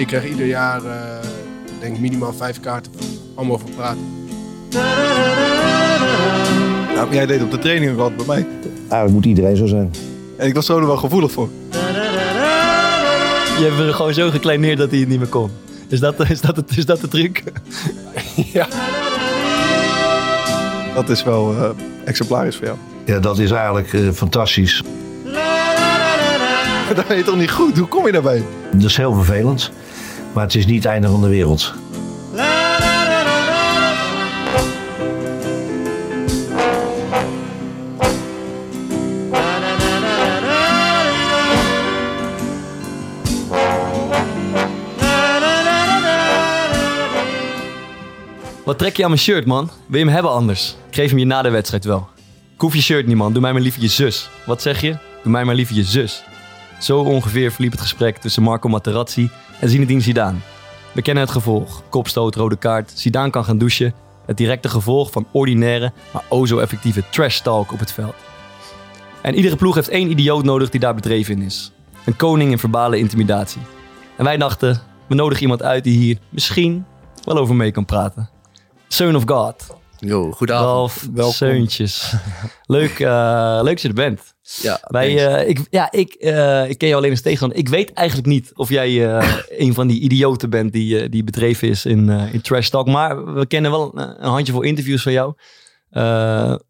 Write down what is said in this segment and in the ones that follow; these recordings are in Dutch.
Ik krijg ieder jaar, uh, denk minimaal vijf kaarten om over praten. Nou, jij deed op de training ook altijd bij mij. Eigenlijk moet iedereen zo zijn. En ik was zo er wel gevoelig voor. Je hebt er gewoon zo gekleineerd dat hij het niet meer kon. Is dat, is dat, is dat de truc? ja. Dat is wel uh, exemplarisch voor jou. Ja, dat is eigenlijk uh, fantastisch. Dat weet je toch niet goed? Hoe kom je daarbij? Dat is heel vervelend. Maar het is niet het einde van de wereld. Wat trek je aan mijn shirt, man? Wil je hem hebben anders? Ik geef hem je na de wedstrijd wel. Ik hoef je shirt niet, man. Doe mij maar liever je zus. Wat zeg je? Doe mij maar liever je zus. Zo ongeveer verliep het gesprek tussen Marco Materazzi en Zinedine Zidane. We kennen het gevolg. Kopstoot, rode kaart. Zidane kan gaan douchen. Het directe gevolg van ordinaire, maar o zo effectieve trash talk op het veld. En iedere ploeg heeft één idioot nodig die daar bedreven in is. Een koning in verbale intimidatie. En wij dachten, we nodigen iemand uit die hier misschien wel over mee kan praten. Son of God. Yo, goedavond. Ralf Seuntjes. leuk, uh, leuk dat je er bent. Ja, Wij, uh, ik, ja ik, uh, ik ken jou alleen eens tegenhand. Ik weet eigenlijk niet of jij een van die idioten bent die, die bedreven is in, in trash talk. Maar we kennen wel een, een handjevol interviews van jou.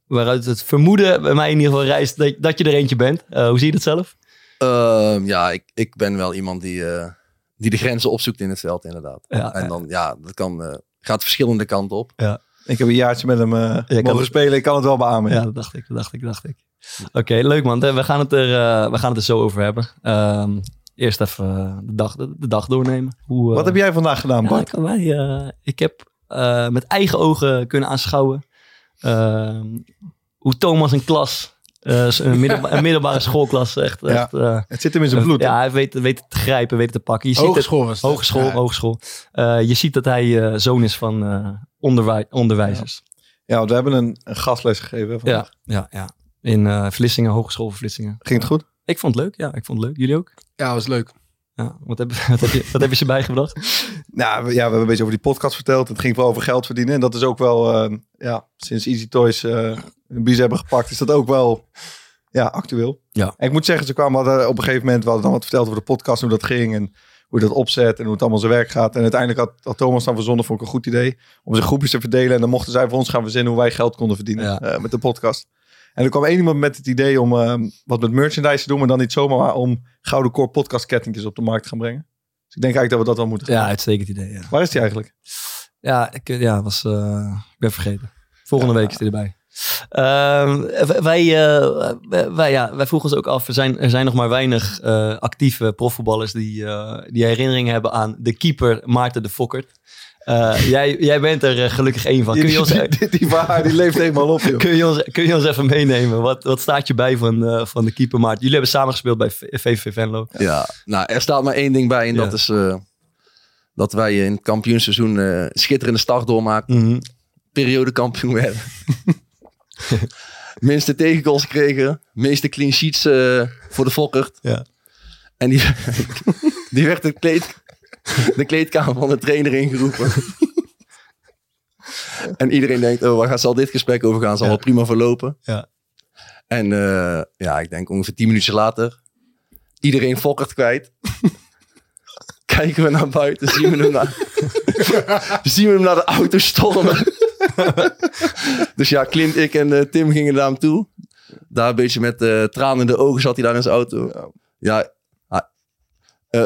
waaruit het vermoeden bij mij in ieder geval reist dat, dat je er eentje bent. hoe zie je dat zelf? Ehm, ja, ik, ik ben wel iemand die, die de grenzen opzoekt in het veld inderdaad. Ja, en dan, ja, dat kan gaat verschillende kanten op. Ja. Ik heb een jaartje met hem uh, mogen spelen. Ik kan het wel beamen. Ja, dat dacht ik. Dat dacht ik, dacht ik. Oké, leuk man. We gaan, het er, uh, we gaan het er zo over hebben. Um, eerst even de dag, de, de dag doornemen. Hoe, uh, Wat heb jij vandaag gedaan, Bart? Ja, wij, ik heb met eigen ogen kunnen aanschouwen ehm, hoe Thomas een klas een, middelba een, middelbare schoolklas. Echt, ja, echt, uh, het zit hem in zijn bloed. Ja, hij weet, weet het te grijpen, weet het te pakken. Je hogeschool ziet het, was Hogeschool, ja. hogeschool. Uh, je ziet dat hij zoon is van onderwij onderwijzers. Ja. want we hebben een, een gastles gegeven vandaag. Ja, ja, ja. In Vlissingen, Hogeschool Vlissingen. Ging het goed? Ik vond het leuk, ja. Ik vond het leuk. Jullie ook? Ja, was leuk. Ja, wat, heb, wat, heb je, wat heb je ze bijgebracht? nou, ja, we hebben een beetje over die podcast verteld. Het ging wel over geld verdienen. En dat is ook wel, uh, ja, sinds Easy Toys uh, een bies hebben gepakt, is dat ook wel ja, actueel. Ja. En ik moet zeggen, ze kwamen hadden op een gegeven moment, we hadden dan wat verteld over de podcast, hoe dat ging en hoe dat opzet en hoe het allemaal zijn werk gaat. En uiteindelijk had, had Thomas dan verzonnen, vond ik een goed idee, om zijn groepjes te verdelen. En dan mochten zij voor ons gaan verzinnen hoe wij geld konden verdienen Ja. uh, met de podcast. En er kwam één iemand met het idee om uh, wat met merchandise te doen, maar dan niet zomaar maar om Gouden Core podcast kettingjes op de markt te gaan brengen. Dus ik denk eigenlijk dat we dat wel moeten gaan. Ja, uitstekend idee. Ja. Waar is die eigenlijk? Ja, ik ja, was, uh, ik ben vergeten. Volgende ja, week is hij erbij. Uh, wij, uh, wij, ja, wij vroegen ons ook af, er zijn, er zijn nog maar weinig uh, actieve profvoetballers die, die herinneringen hebben aan de keeper Maarten de Fokkert. jij, jij bent er gelukkig één van. Kun je ons, die, die waar, die leeft helemaal op. Joh. Kun, je ons, kun je ons even meenemen? Wat, wat staat je bij van, van de keeper Maarten? Jullie hebben samen gespeeld bij VVV Venlo. Ja, nou er staat maar één ding bij en ja. dat is dat wij in het kampioenseizoen schitterende start doormaken. Mm -hmm. Periodekampioen werden. minste tegengoals kregen. Meeste clean sheets uh, voor de Fokkert. Ja. En die, die werd de, kleed, de kleedkamer van de trainer ingeroepen. en iedereen denkt, oh, waar gaat, zal dit gesprek over gaan? Zal Ja. wel prima verlopen. Ja. En uh, ja, ik denk ongeveer tien minuutjes later. Iedereen Fokkert kwijt. Kijken we naar buiten, zien we hem naar, zien we hem naar de auto stormen. dus ja, Clint, ik en uh, Tim gingen naar hem toe. Daar een beetje met uh, tranen in de ogen zat hij daar in zijn auto. Ja, uh,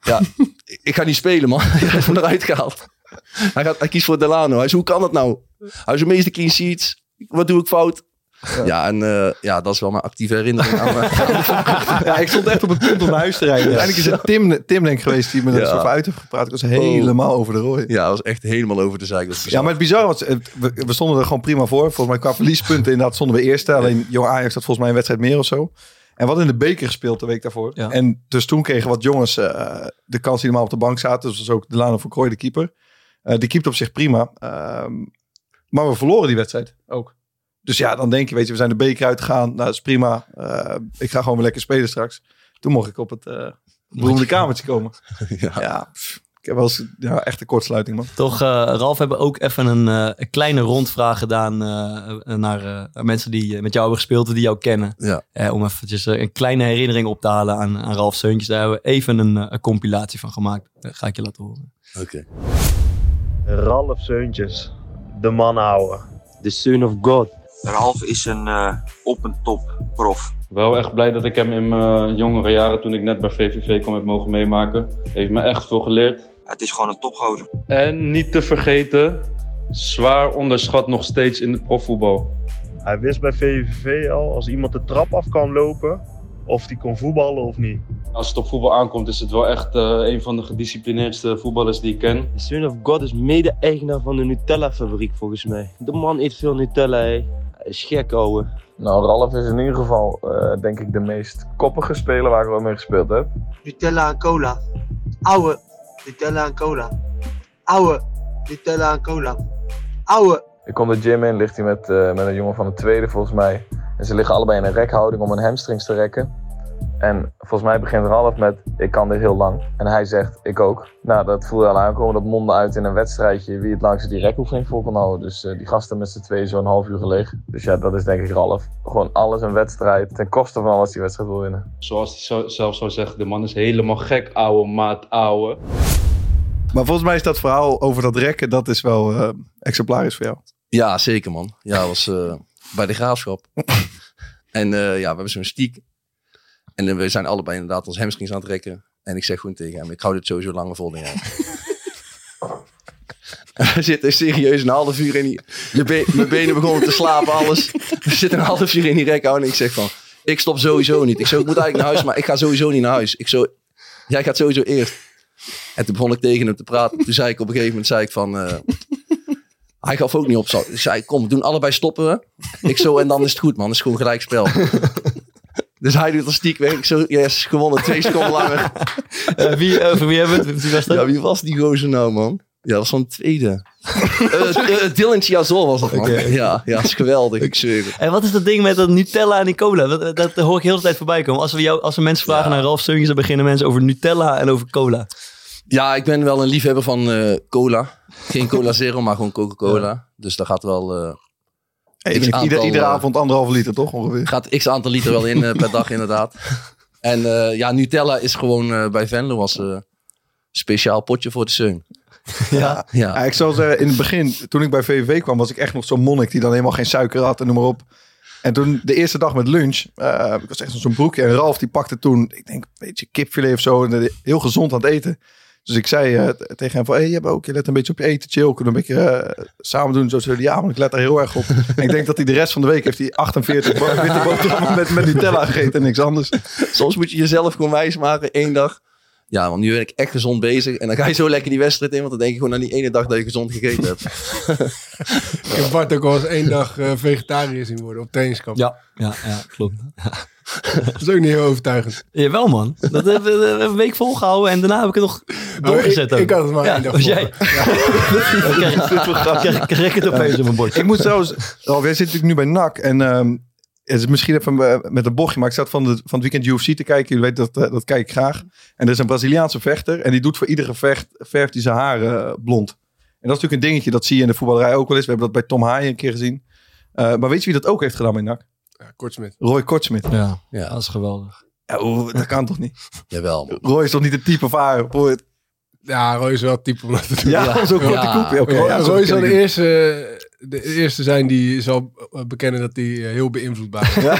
ja ik ga niet spelen, man. Hij heeft hem eruit gehaald. Hij, gaat, hij kiest voor Delano. Hij zegt, hoe kan dat nou? Hij is de meeste clean sheets. Wat doe ik fout? Ja, ja en uh, ja, dat is wel mijn actieve herinnering aan, Ja, ik stond echt op het punt om naar huis te rijden. Uiteindelijk is het Tim, Tim denk ik geweest die me er zo uit heeft gepraat. Ik was helemaal over de rooi. Ja, dat was echt helemaal over de zeik. Ja, maar het bizar was, eh, we, we stonden er gewoon prima voor. Volgens mij qua verliespunten inderdaad stonden we eerste. Alleen Jong Ajax had volgens mij een wedstrijd meer of zo. En wat in de beker gespeeld de week daarvoor. Ja. En dus toen kregen wat jongens eh, de kans die normaal op de bank zaten. Dus dat was ook Delano van Krooi, de keeper. Eh, die keept op zich prima. Ehm, maar we verloren die wedstrijd ook. Dus ja, dan denk je, weet je, we zijn de beker uitgegaan. Nou, dat is prima. Eh, ik ga gewoon weer lekker spelen straks. Toen mocht ik op het, eh, beroemde kamertje komen. Ja. Ik heb wel eens ja, echt een kortsluiting, man. Toch, eh, Ralf, hebben ook even een, kleine rondvraag gedaan naar mensen die met jou hebben gespeeld, die jou kennen. Ja. Om eventjes een kleine herinnering op te halen aan, aan Ralf Seuntjes. Daar hebben we even een, een compilatie van gemaakt. Dat ga ik je laten horen. Oké. Ralf Seuntjes, de man houden. The son of God. Ralf is een eh, op en top prof. Wel echt blij dat ik hem in mijn jongere jaren, toen ik net bij VVV kwam, heb mogen meemaken. Heeft me echt veel geleerd. Het is gewoon een topgozer. En niet te vergeten, zwaar onderschat nog steeds in het profvoetbal. Hij wist bij VVV al, als iemand de trap af kan lopen, of die kon voetballen of niet. Als het op voetbal aankomt, is het wel echt eh, een van de gedisciplineerdste voetballers die ik ken. The son of God is mede-eigenaar van de Nutella-fabriek volgens mij. De man eet veel Nutella, hé. Hij is gek, ouwe. Nou, Ralf is in ieder geval, eh, denk ik, de meest koppige speler waar ik wel mee gespeeld heb. Nutella en cola. Ouwe, Nutella en cola. Ouwe, Nutella en cola. Ouwe. Ik kom de gym in, ligt hij met, eh, met een jongen van de tweede volgens mij. En ze liggen allebei in een rekhouding om hun hamstrings te rekken. En volgens mij begint Ralf met, ik kan dit heel lang. En hij zegt, ik ook. Nou, dat voelde al aankomen. Dat mondde uit in een wedstrijdje wie het langste die rekoefening vol kon houden. Dus eh, die gasten met z'n tweeën zo'n half uur gelegen. Dus ja, dat is denk ik Ralf. Gewoon alles een wedstrijd, ten koste van alles die wedstrijd wil winnen. Zoals hij zo- zelf zou zeggen, de man is helemaal gek, ouwe maat, ouwe. Maar volgens mij is dat verhaal over dat rekken, dat is wel eh, exemplarisch voor jou. Ja, zeker man. Ja, dat was eh, bij de graafschap. en eh, ja, we hebben zo'n stiek. En eh, we zijn allebei inderdaad ons hamstrings aan het rekken. En ik zeg gewoon tegen hem, ik hou dit sowieso langer vol dan jij. We zitten serieus een half uur in die... be- mijn benen begonnen te slapen, alles. We zitten een half uur in die rekhouding. En ik zeg van, ik stop sowieso niet. Ik, ik moet eigenlijk naar huis, maar ik ga sowieso niet naar huis. Ik zo, jij gaat sowieso eerst. En toen begon ik tegen hem te praten. Toen zei ik op een gegeven moment, zei ik van... eh, hij gaf ook niet op. Ik zei, kom, we doen allebei stoppen we. Ik zo, en dan is het goed, man. Het is gewoon gelijk spel. Dus hij doet als stiek weg. Ik zo, yes, gewonnen. Twee seconden langer. Eh, wie, over wie hebben we het? Wie was dat? Ja, wie was die gozer nou, man? Ja, dat was van de tweede. Eh uh, Dylan Chiazol was dat, man. Ja, ja, dat is geweldig. Ik zweer het. En wat is dat ding met dat Nutella en die cola? Dat, dat hoor ik heel de tijd voorbij komen. Als we, jou, als we mensen vragen Ja. naar Ralf Seuntjes, dan beginnen mensen over Nutella en over cola. Ja, ik ben wel een liefhebber van eh, cola. Geen cola zero, maar gewoon Coca-Cola. Dus daar gaat wel... Hey, ieder, iedere eh, avond anderhalve liter, toch ongeveer? gaat x aantal liter wel in eh, per dag, inderdaad. En eh, ja, Nutella is gewoon bij Venlo als speciaal potje voor de zeun. Ja. Ja. Ja, ik zal zeggen, in het begin, toen ik bij VVV kwam, was ik echt nog zo'n monnik die dan helemaal geen suiker had en noem maar op. En toen de eerste dag met lunch, ik was echt zo'n broekje. En Ralf die pakte toen, ik denk een beetje kipfilet of zo. En heel gezond aan het eten. Dus ik zei eh, tegen hem van, hey, je hebt ook, je let een beetje op je eten, chill. Kunnen we een beetje eh, samen doen? Zo zei hij, ja, maar ik let daar heel erg op. en ik denk dat hij de rest van de week heeft hij 48 bo- witte boterhammen met, met Nutella gegeten en niks anders. Soms moet je jezelf gewoon wijs maken, één dag. Ja, want nu ben ik echt gezond bezig. En dan ga je zo lekker die wedstrijd in. Want dan denk je gewoon aan die ene dag dat je gezond gegeten hebt. Ik heb Bart ook al eens één dag eh, vegetariër zien worden op trainingskamp. Ja, ja, ja klopt. Dat is ook niet heel overtuigend. Jawel man, dat hebben we we een week volgehouden en daarna heb ik het nog doorgezet. Oh, ik- ook. ik had het maar ja, één dag was jij. Dan krijg- krijg- krijg ik het opeens op mijn bord. Ik moet trouwens, Ralf, jij zit natuurlijk nu bij NAC. En ehm, is misschien even eh, met een bochtje, maar ik zat van, de, van het weekend UFC te kijken. Jullie weten dat, eh, dat kijk ik graag. En er is een Braziliaanse vechter. En die doet voor iedere gevecht, verft hij zijn haren eh, blond. En dat is natuurlijk een dingetje, dat zie je in de voetballerij ook wel eens. We hebben dat bij Tom Haaien een keer gezien. Eh, maar weet je wie dat ook heeft gedaan bij NAC? Ja, Kortsmit. Roy Kortsmit. Ja, Ja, dat is geweldig. Ja, dat kan toch niet? jawel. man. Roy is toch niet het type van haar? Ja, Roy is wel het type om dat te doen. ja, zo'n korte Ja. koepje. Oké, Roy, ja, zo Roy zal ik de eerste, de eerste zijn die zal bekennen dat hij eh, heel beïnvloedbaar is. Ja,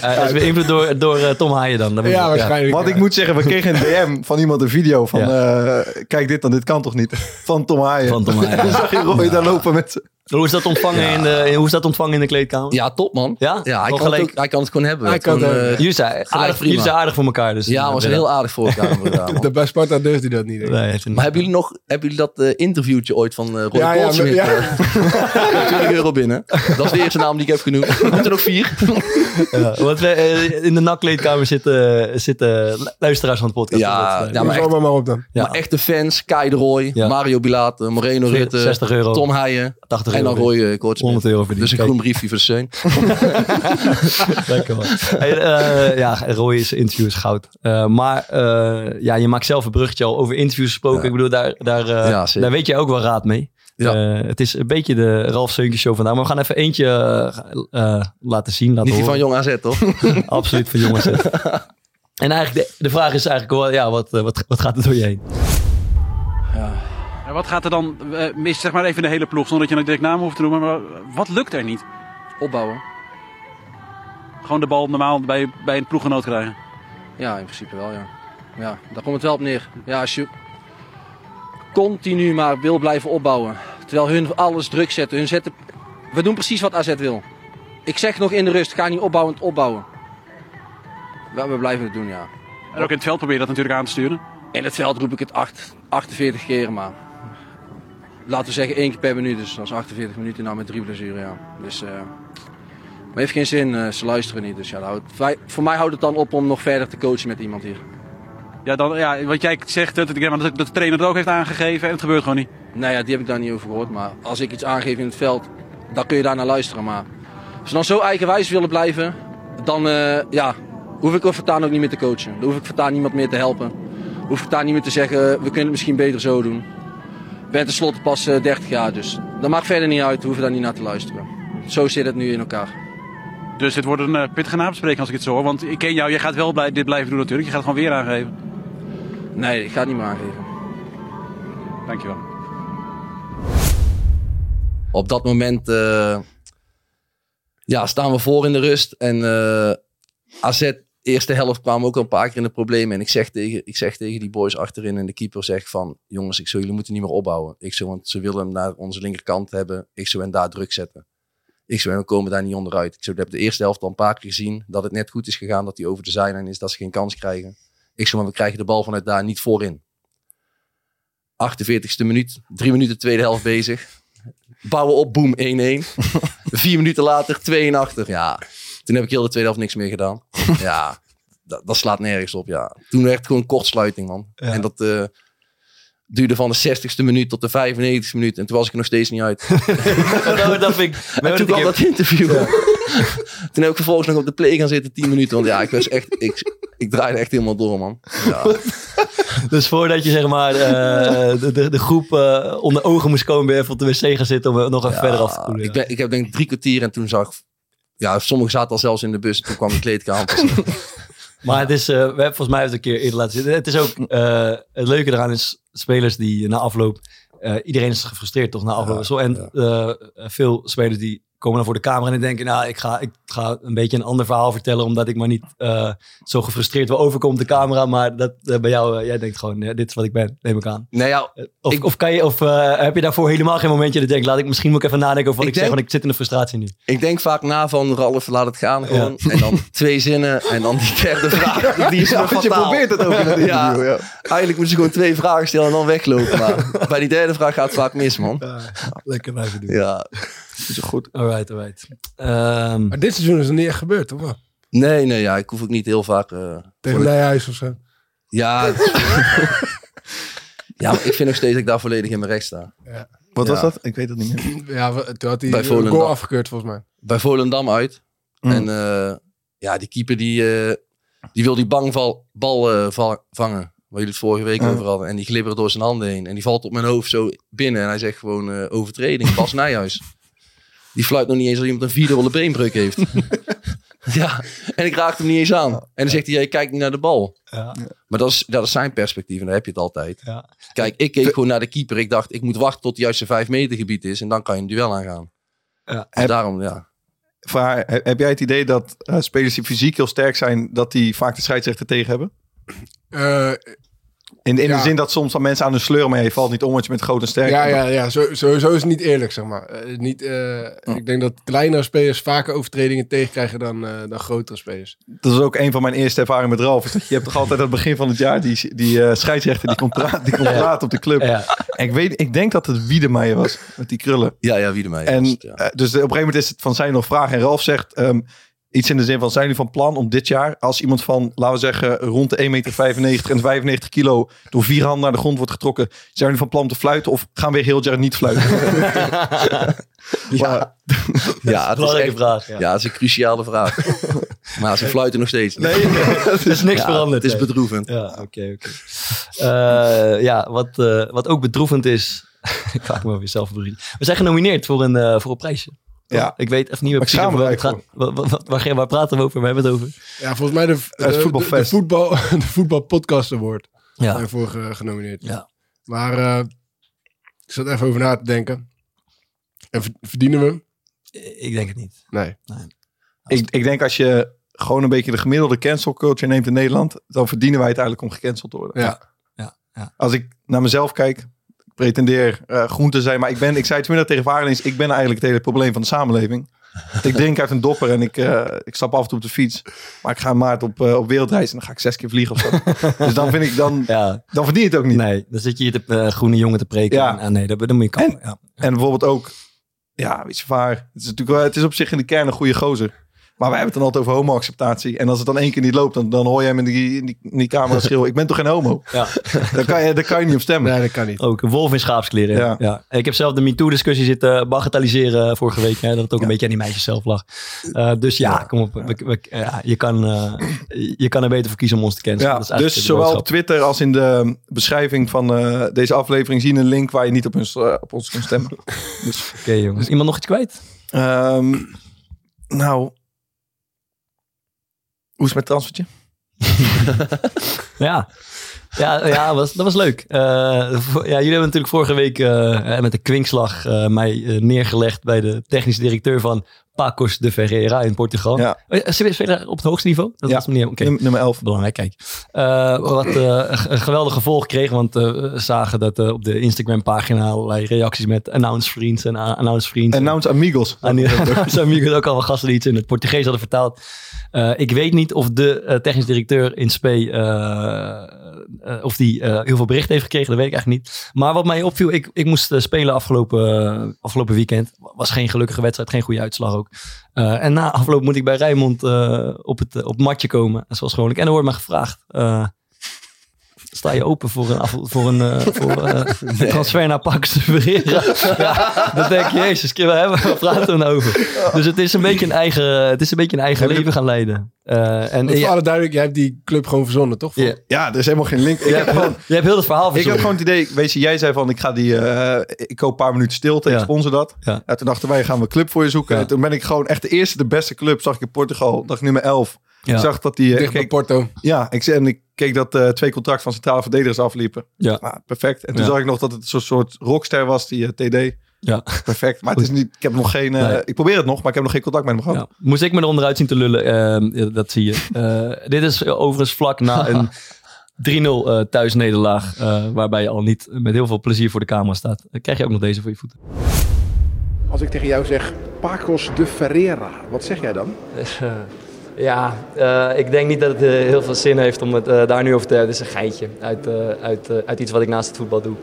Hij is beïnvloed door, door eh, Tom Haaien dan. Dat moet- waarschijnlijk. Want ja. ik moet zeggen, we kregen een DM van iemand een video van... eh, kijk dit dan, dit kan toch niet? Van Tom Haaien. Van Tom Haaien. Dan zag je Roy daar lopen met Hoe is dat ontvangen, in, de, hoe is dat ontvangen in de kleedkamer? Ja, top man. Ja? Ja, hij kan, het gelijk. ook, hij kan het gewoon hebben. Hij kan Gewoon, het eh. Jullie zijn, aardig, prima. jullie zijn aardig voor elkaar. Dus ja, was heel aardig voor elkaar. De- Bij Sparta durft hij dat niet. Nee, niet. Maar hebben jullie nog hebben jullie dat eh, interviewtje ooit van eh Roy Ja, ja, maar- ja. 20 euro binnen. Dat is de eerste naam die ik heb genoemd. Er moeten er nog vier. Ja, want we, in de nakkleedkamer zitten, zitten luisteraars van de podcast. Ja, Dat, ja, Ja, maar echt, maar, maar op dan. ja, maar echte fans. Kai de Roy, Ja. Mario Bilate, Moreno Rutte, 60 euro, Tom Heijen. 80 100 En dan euro. gooi je Kort 100 euro. Dus een groen briefje voor de steun. Lekker man. Hey, eh, ja, Roy is interview is goud. Eh, maar eh, ja, je maakt zelf een bruggetje al over interviews gesproken. Ik bedoel, daar, daar, eh, Ja, daar weet je ook wel raad mee. Ja. Eh, het is een beetje de Ralf Seuntje show vandaag. Maar we gaan even eentje laten zien. Laten Niet die van. Jong AZ, toch? Absoluut van jongens. en eigenlijk, de, de vraag is eigenlijk, wel, ja, wat, wat, wat gaat er door je heen? En wat gaat er dan eh, mis, zeg maar even de hele ploeg, zonder dat je een direct naam hoeft te noemen. Maar wat lukt er niet? Opbouwen. Gewoon de bal normaal bij, bij een ploeggenoot krijgen. Ja, in principe wel, ja. Ja, daar komt het wel op neer. Ja, als je continu maar wil blijven opbouwen. Terwijl hun alles druk zetten. Hun zetten... We doen precies wat AZ wil. Ik zeg nog in de rust, ga niet opbouwend opbouwen. Ja, we blijven het doen, ja. En ook in het veld probeer je dat natuurlijk aan te sturen. In het veld roep ik het acht- 48 keer, maar laten we zeggen één keer per minuut. Dus dat is 48 minuten nou met drie blessuren, ja. Dus, eh, maar heeft geen zin, eh, ze luisteren niet. Dus ja, houdt- voor mij houdt het dan op om nog verder te coachen met iemand hier. Ja, dan, ja wat jij zegt, dat, dat, dat de trainer het ook heeft aangegeven en het gebeurt gewoon niet. Nou ja, die heb ik daar niet over gehoord. Maar als ik iets aangeef in het veld, dan kun je daar naar luisteren. Maar als ze dan zo eigenwijs willen blijven, dan eh, ja, hoef ik er voortaan ook niet meer te coachen. Dan hoef ik voortaan niemand meer te helpen. Hoef ik voortaan niet meer te zeggen, we kunnen het misschien beter zo doen. Ik ben tenslotte pas eh, 30 jaar, dus dat maakt verder niet uit. We hoeven daar niet naar te luisteren. Zo zit het nu in elkaar. Dus dit wordt een uh, pittige nabespreking als ik het zo hoor. Want ik ken jou, jij gaat wel blij, dit blijven doen natuurlijk. Je gaat het gewoon weer aangeven. Nee, ik ga het niet meer aangeven. Dankjewel. Op dat moment eh, ja, staan we voor in de rust. En eh AZ, eerste helft, kwamen ook al een paar keer in de problemen. En ik zeg, tegen, ik zeg tegen die boys achterin en de keeper zegt van... Jongens, ik zou jullie moeten niet meer opbouwen. Ik zou, want ze willen hem naar onze linkerkant hebben. Ik zou hen daar druk zetten. Ik zou en we komen daar niet onderuit. Ik zou, heb de eerste helft al een paar keer gezien dat het net goed is gegaan. Dat hij over de zijlijn is, dat ze geen kans krijgen. Ik zou, maar we krijgen de bal vanuit daar niet voorin. 48ste minuut, drie minuten tweede helft bezig. Bouwen op, boom, 1-1. Vier minuten later, 2 en achter. Ja, toen heb ik heel de tweede helft niks meer gedaan. Ja, dat, dat slaat nergens op, ja. Toen werd het gewoon kortsluiting, man. En dat eh, duurde van de 60ste minuut tot de 95ste minuut. En toen was ik er nog steeds niet uit. nou, dat vind ik... En toen kwam dat interview. toen heb ik vervolgens nog op de play gaan zitten, 10 minuten. Want ja, ik was echt... Ik, ik draaide echt helemaal door, man. Ja. Dus voordat je zeg maar eh, de, de, de groep eh, onder ogen moest komen, ben je even op de wc gaan zitten om nog even verder af te koelen. Ik, ben, ik heb denk drie kwartier en toen zag... Ja, sommigen zaten al zelfs in de bus. Toen kwam de kleedkamer. Maar het is, eh, we hebben volgens mij het een keer eerder laten zitten. Het is ook, eh, het leuke eraan is spelers die na afloop, eh, iedereen is gefrustreerd toch na afloop. Zo, en eh, veel spelers die komen dan voor de camera en denken, nou, ik ga, ik ga een beetje een ander verhaal vertellen, omdat ik maar niet eh, zo gefrustreerd wil overkomen op de camera. Maar dat eh, bij jou, eh, jij denkt gewoon, dit is wat ik ben, neem ik aan. Nee, ja, Of, of, kan je, of heb je daarvoor helemaal geen momentje dat je denkt, laat ik misschien moet ik even nadenken over wat ik, Ik zeg, denk- want ik zit in de frustratie nu. Ik denk vaak na van Ralf, laat het gaan gewoon. En dan twee zinnen en dan die derde vraag. Die is Ja, je probeert het ook in het interview, ja. Eigenlijk moeten ze gewoon twee vragen stellen en dan weglopen. Maar bij die derde vraag gaat het vaak mis, man. Lekker blijven doen. Ja. Is goed. Alright, alright. Ehm, Maar dit seizoen is er niet echt gebeurd, toch wel? Nee, nee, ja, ik hoef ook niet heel vaak... eh, Tegen Nijhuis of zo. Ja, ja, maar ik vind nog steeds dat ik daar volledig in mijn recht sta. Ja. Wat Ja. was dat? Ik weet het niet meer. Ja, toen had hij Bij een Volendam. goal afgekeurd volgens mij. Bij Volendam uit. Mm. En eh, ja, die keeper die, eh, die wil die bangval, bal eh, va- vangen. Waar jullie het vorige week Ja. over hadden. En die glibberde door zijn handen heen. En die valt op mijn hoofd zo binnen. En hij zegt gewoon eh, overtreding. Bas Nijhuis. Die fluit nog niet eens als iemand een vierdubbele beenbreuk heeft. ja, en ik raak hem niet eens aan. En dan zegt hij, jij kijkt niet naar de bal. Ja. Maar dat is, dat is zijn perspectief en daar heb je het altijd. Ja. Kijk, ik keek gewoon naar de keeper. Ik dacht, ik moet wachten tot het juiste vijf meter gebied is. En dan kan je een duel aangaan. Ja. Dus daarom, ja. Vraag, he- heb jij het idee dat eh, spelers die fysiek heel sterk zijn, dat die vaak de scheidsrechter tegen hebben? Eh, In, in Ja. de zin dat soms dan mensen aan hun sleur, maar je valt niet om, want je bent groot en sterk. ja, ja, ja. Zo, sowieso is het niet eerlijk, zeg maar. Eh, niet, eh, Ik denk dat kleinere spelers vaker overtredingen tegenkrijgen dan, eh, dan grotere spelers. Dat is ook een van mijn eerste ervaringen met Ralf. Is dat je hebt toch altijd aan het begin van het jaar die, die eh, scheidsrechter die komt, praten, die komt Ja. praten op de club. Ja. En ik, weet, ik denk dat het Wiedemeijer was met die krullen. Ja, ja, Wiedemeijer En was het, ja. dus op een gegeven moment is het van zijn nog vragen. En Ralf zegt ehm, iets in de zin van zijn jullie van plan om dit jaar als iemand van laten we zeggen rond de 1,95 meter en 95 kilo door vier handen naar de grond wordt getrokken, zijn jullie van plan om te fluiten of gaan we heel het jaar niet fluiten? Ja, ja het is echt, vraag, ja. Ja. het is een cruciale vraag. maar ze fluiten nog steeds. Nee, er is niks Ja, veranderd. Het is nee. bedroevend. Ja, oké, oké. Eh, ja, wat, eh, wat ook bedroevend is... ik ga me weer zelf. We zijn genomineerd voor een, eh, voor een prijsje. Ja. Ik weet even niet meer precies het gaat. Wat, wat, waar, waar praten we over? Waar hebben we het over? Ja, volgens mij de, de, Het de, voetbalfest. de voetbal, de voetbalpodcast award. Ja. Zijn voor ge- genomineerd. Ja. Maar eh, ik zat even over na te denken. En ver- verdienen we hem? Ik denk het niet. Nee. Ik, ik denk als je gewoon een beetje de gemiddelde cancel culture neemt in Nederland, dan verdienen wij het eigenlijk om gecanceld te worden. Ja. Ja, ja. Als ik naar mezelf kijk, pretendeer eh, groen te zijn, maar ik ben, ik zei het vanmiddag tegen Varens, ik ben eigenlijk het hele probleem van de samenleving. Ik drink uit een dopper en ik, eh, ik stap af en toe op de fiets. Maar ik ga in maart op, eh, op wereldreis en dan ga ik zes keer vliegen of zo. dus dan vind ik, dan, Ja. dan verdien je het ook niet. Nee, dan zit je hier de groene jongen te preken. Ja. En, nee, dat, dat moet je komen. Ja. En bijvoorbeeld ook, ja, weet je waar, het is natuurlijk wel, het is op zich in de kern een goede gozer. Maar wij hebben het dan altijd over homo-acceptatie. En als het dan één keer niet loopt, dan, dan hoor je hem in die, in die, in die camera schreeuwen. Ik ben toch geen homo? Ja. Daar kan je, daar kan je niet op stemmen. Nee, dat kan niet. Ook een wolf in schaapskleren. Ja. Ja. Ik heb zelf de MeToo-discussie zitten bagatelliseren vorige week. Hè, dat het ook een beetje aan die meisjes zelf lag. Eh, dus ja, kom op. We, we- ja, je, kan, eh, je kan er beter voor kiezen om ons te cancelen. Ja, Dat is dus zowel op. Twitter als in de beschrijving van eh, deze aflevering zien een link waar je niet op ons, eh, op ons kunt stemmen. dus, Oké jongens. Iemand nog iets kwijt? ehm, nou, hoe is het met transfertje? Ja. Ja, ja was, dat was leuk. Eh, ja, jullie hebben natuurlijk vorige week eh, met de kwinkslag eh, mij eh, neergelegd bij de technische directeur van Pacos de Ferreira in Portugal. Ja. Eh, Ze spelen op het hoogste niveau? Dat Ja. was niet. Oké. Num- nummer 11. Belangrijk, kijk. Eh, wat eh, een geweldig gevolg kreeg, want eh, we zagen dat eh, op de Instagram-pagina allerlei reacties met announce vriends en announce vriends. Announce amigos. Announce amigos, ook al gasten die iets in het Portugees hadden vertaald. Eh, ik weet niet of de eh, technisch directeur in Spe eh, of die heel veel bericht heeft gekregen, dat weet ik eigenlijk niet. Maar wat mij opviel, ik, ik moest spelen afgelopen, afgelopen weekend. Was geen gelukkige wedstrijd, geen goede uitslag ook. En na afloop moet ik bij Rijnmond eh, op, het, op matje komen, zoals gewoonlijk. En er wordt me gevraagd, sta je open voor een, voor een, eh, voor, eh, een transfer naar Pax Ferreira? ja, dan denk je, jezus, we- praten we nou over? Dus het is een beetje een eigen, het is een beetje een eigen leven gaan leiden. Eh, en voor ja, alle duidelijk, jij hebt die club gewoon verzonnen, toch? Ja. Ja, er is helemaal geen link. Ik je, heb gewoon, je hebt heel het verhaal ik had verzonnen. gewoon het idee, weet je, jij zei van ik ga die, eh, ik koop een paar minuten stilte, Ja. ik sponsor dat. Ja. Ja, toen dachten wij, gaan we een club voor je zoeken. Ja. En toen ben ik gewoon echt de eerste, de beste club, zag ik in Portugal, dag nummer 11. Ja. Ik zag dat die, eh, Dicht bij keek- Porto. ja, ik, zei- en ik keek dat eh, twee contracten van centrale verdedigers afliepen. Ja. Nou, perfect. En toen Ja. zag ik nog dat het een soort, rockster was, die eh, TD. Ja. Perfect. Maar het is niet, ik heb nog geen, eh, Nee. ik probeer het nog, maar ik heb nog geen contact met hem gehad. Ja. Moest ik me eronderuit zien te lullen, dat zie je. Eh, dit is overigens vlak na een 3-0 eh, thuisnederlaag, eh, waarbij je al niet met heel veel plezier voor de camera staat. Dan krijg je ook nog deze voor je voeten. Als ik tegen jou zeg Pacos de Ferreira, wat zeg jij dan? Ja, eh, ik denk niet dat het eh, heel veel zin heeft om het eh, daar nu over te hebben. Het is een geitje uit, uit, uit iets wat ik naast het voetbal doe.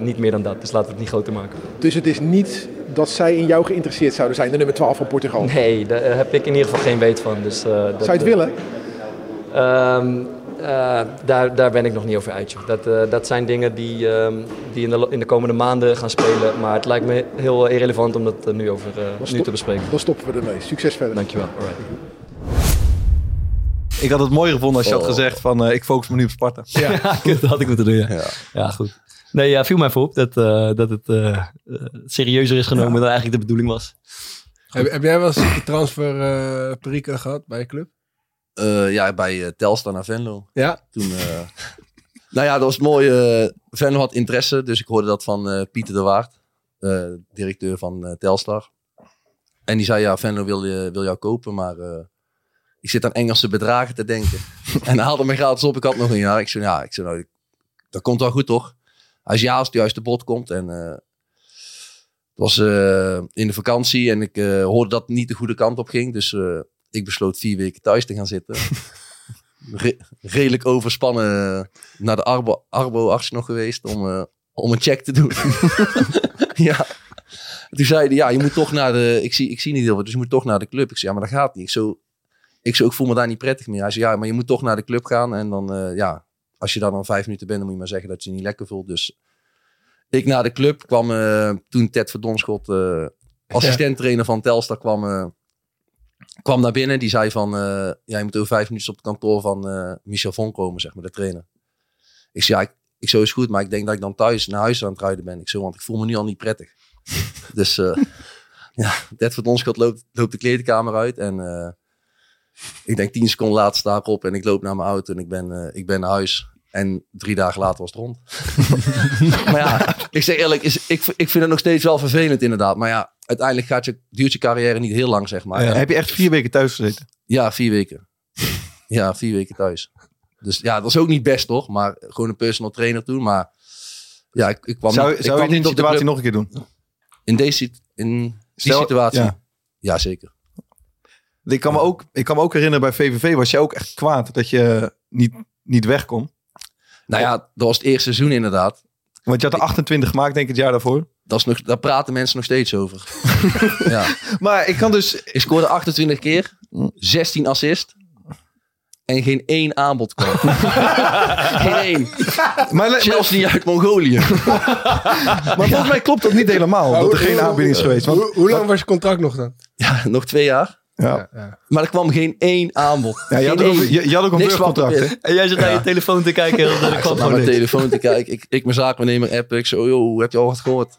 Niet meer dan dat, dus laten we het niet groter maken. Dus het is niet dat zij in jou geïnteresseerd zouden zijn, de nummer 12 van Portugal. Nee, daar heb ik in ieder geval geen weet van. Dus, dat, Zou je het willen? Ehm, eh, daar, daar ben ik nog niet over uit. joh. Dat, dat zijn dingen die, ehm, die in, de, in de komende maanden gaan spelen. Maar het lijkt me heel irrelevant om dat nu, over, nu te bespreken. Dan stoppen we ermee. Succes verder. Dankjewel. Alright. Ik had het mooi gevonden als je had Oh. gezegd van eh, ik focus me nu op Sparta. Ja, dat had ik moeten doen. Ja, ja. Ja. goed. Nee, ja, viel mij voor op dat, eh, dat het eh, serieuzer is genomen dan eigenlijk de bedoeling was. Heb, heb jij wel eens een transfer eh perikel gehad bij je club? Eh, ja, bij Telstar naar Venlo. Ja. Toen, eh, nou ja, dat was mooi. Venlo had interesse, dus ik hoorde dat van eh, Pieter de Waard, eh, directeur van Telstar. En die zei, ja, Venlo wil, je, wil jou kopen, maar eh, ik zit aan Engelse bedragen te denken. en hij haalde me gratis op, ik had nog een jaar. Ik zei, ja, ik zei, nou, dat komt wel goed, toch? Zei, ja, als het juiste bod komt. En eh, het was eh, in de vakantie en ik eh, hoorde dat het niet de goede kant op ging. Dus ik besloot vier weken thuis te gaan zitten. Re- redelijk overspannen naar de arbo, arbo-arts nog geweest om, om een check te doen. ja. Toen zei hij, ja, je moet toch naar de... Ik zie, ik zie niet heel veel, dus je moet toch naar de club. Ik zei, ja, maar dat gaat niet. Ik, zo, ik, zo, ik voel me daar niet prettig meer. Hij zei, ja, maar je moet toch naar de club gaan. En dan, eh, ja, als je daar dan vijf minuten bent, dan moet je maar zeggen dat je je niet lekker voelt. Dus ik naar de club kwam eh, toen Ted Verdonschot eh, assistent-trainer van Telstar kwam, eh, kwam naar binnen. Die zei van, jij moet over vijf minuten op het kantoor van Michel Von komen, zeg maar, de trainer. Ik zei, ja, ik, ik zo is goed, maar ik denk dat ik dan thuis naar huis aan het rijden ben. Ik zo, want ik voel me nu al niet prettig. dus ja, voor ons loopt, loopt de kleedkamer uit en ik denk tien seconden later sta ik op en ik loop naar mijn auto en ik ben, eh, ik ben naar huis. En drie dagen later was het rond. maar ja, ik zeg eerlijk, is, ik, ik vind het nog steeds wel vervelend inderdaad. Maar ja, uiteindelijk gaat je, duurt je carrière niet heel lang, zeg maar. Ja, heb je echt vier weken thuis gezeten? Ja, vier weken. Ja, vier weken thuis. Dus ja, dat is ook niet best, toch? Maar gewoon een personal trainer toen. Maar ja, ik, ik kwam Zou, niet, ik zou je niet op de situatie nog een keer doen? In deze in die Stel- situatie? ja. Ja. zeker. Ik kan, me ook, ik kan me ook herinneren bij VVV was je ook echt kwaad dat je niet, niet weg kon. Nou ja, dat was het eerste seizoen inderdaad. Want je had er 28 gemaakt, denk ik, het jaar daarvoor. Dat is nog, daar praten mensen nog steeds over. ja. Maar ik kan dus... Ik scoorde 28 keer, 16 assist. En geen één aanbod kwam. geen één. Maar, Zelfs niet uit Mongolië. Maar volgens mij klopt dat niet helemaal. dat er geen aanbieding is geweest. Want, Hoe, hoe lang was je contract nog dan? Ja, nog twee jaar. Ja. Maar er kwam geen één aanbod. Ja, je, had ook, je, je had ook een burgercontract, hè? er En jij zit naar je telefoon te kijken. en Ja, ik zat naar mijn telefoon te kijken. Ik, ik mijn zaakwaarnemer app. Ik zo, joh, heb je al wat gehoord?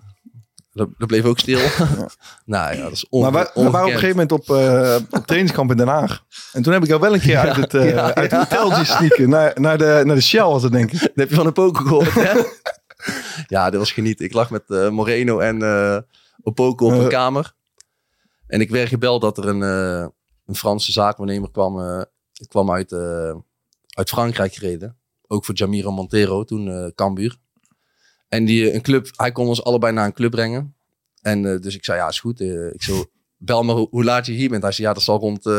Dat, dat bleef ook stil. nou ja, dat is on, Maar wij, we waren op een gegeven moment op, eh, op trainingskamp in Den Haag. En toen heb ik jou wel een keer uit het, ja, uit het hoteltje sneaken. Naar, naar, de, naar de Shell was het, denk ik. Dat heb je van een poker gehoord, hè? ja, dat was genieten. Ik lag met eh, Moreno en Opoko op een kamer. En ik werd gebeld dat er een, eh, een Franse zaakwaarnemer kwam, eh, kwam uit, eh, uit Frankrijk gereden. Ook voor Jamiro Montero, toen Cambuur. En die, een club, hij kon ons allebei naar een club brengen. En dus ik zei, ja, is goed. Ik zo, bel maar hoe, laat je hier bent. Hij zei, ja, dat zal rond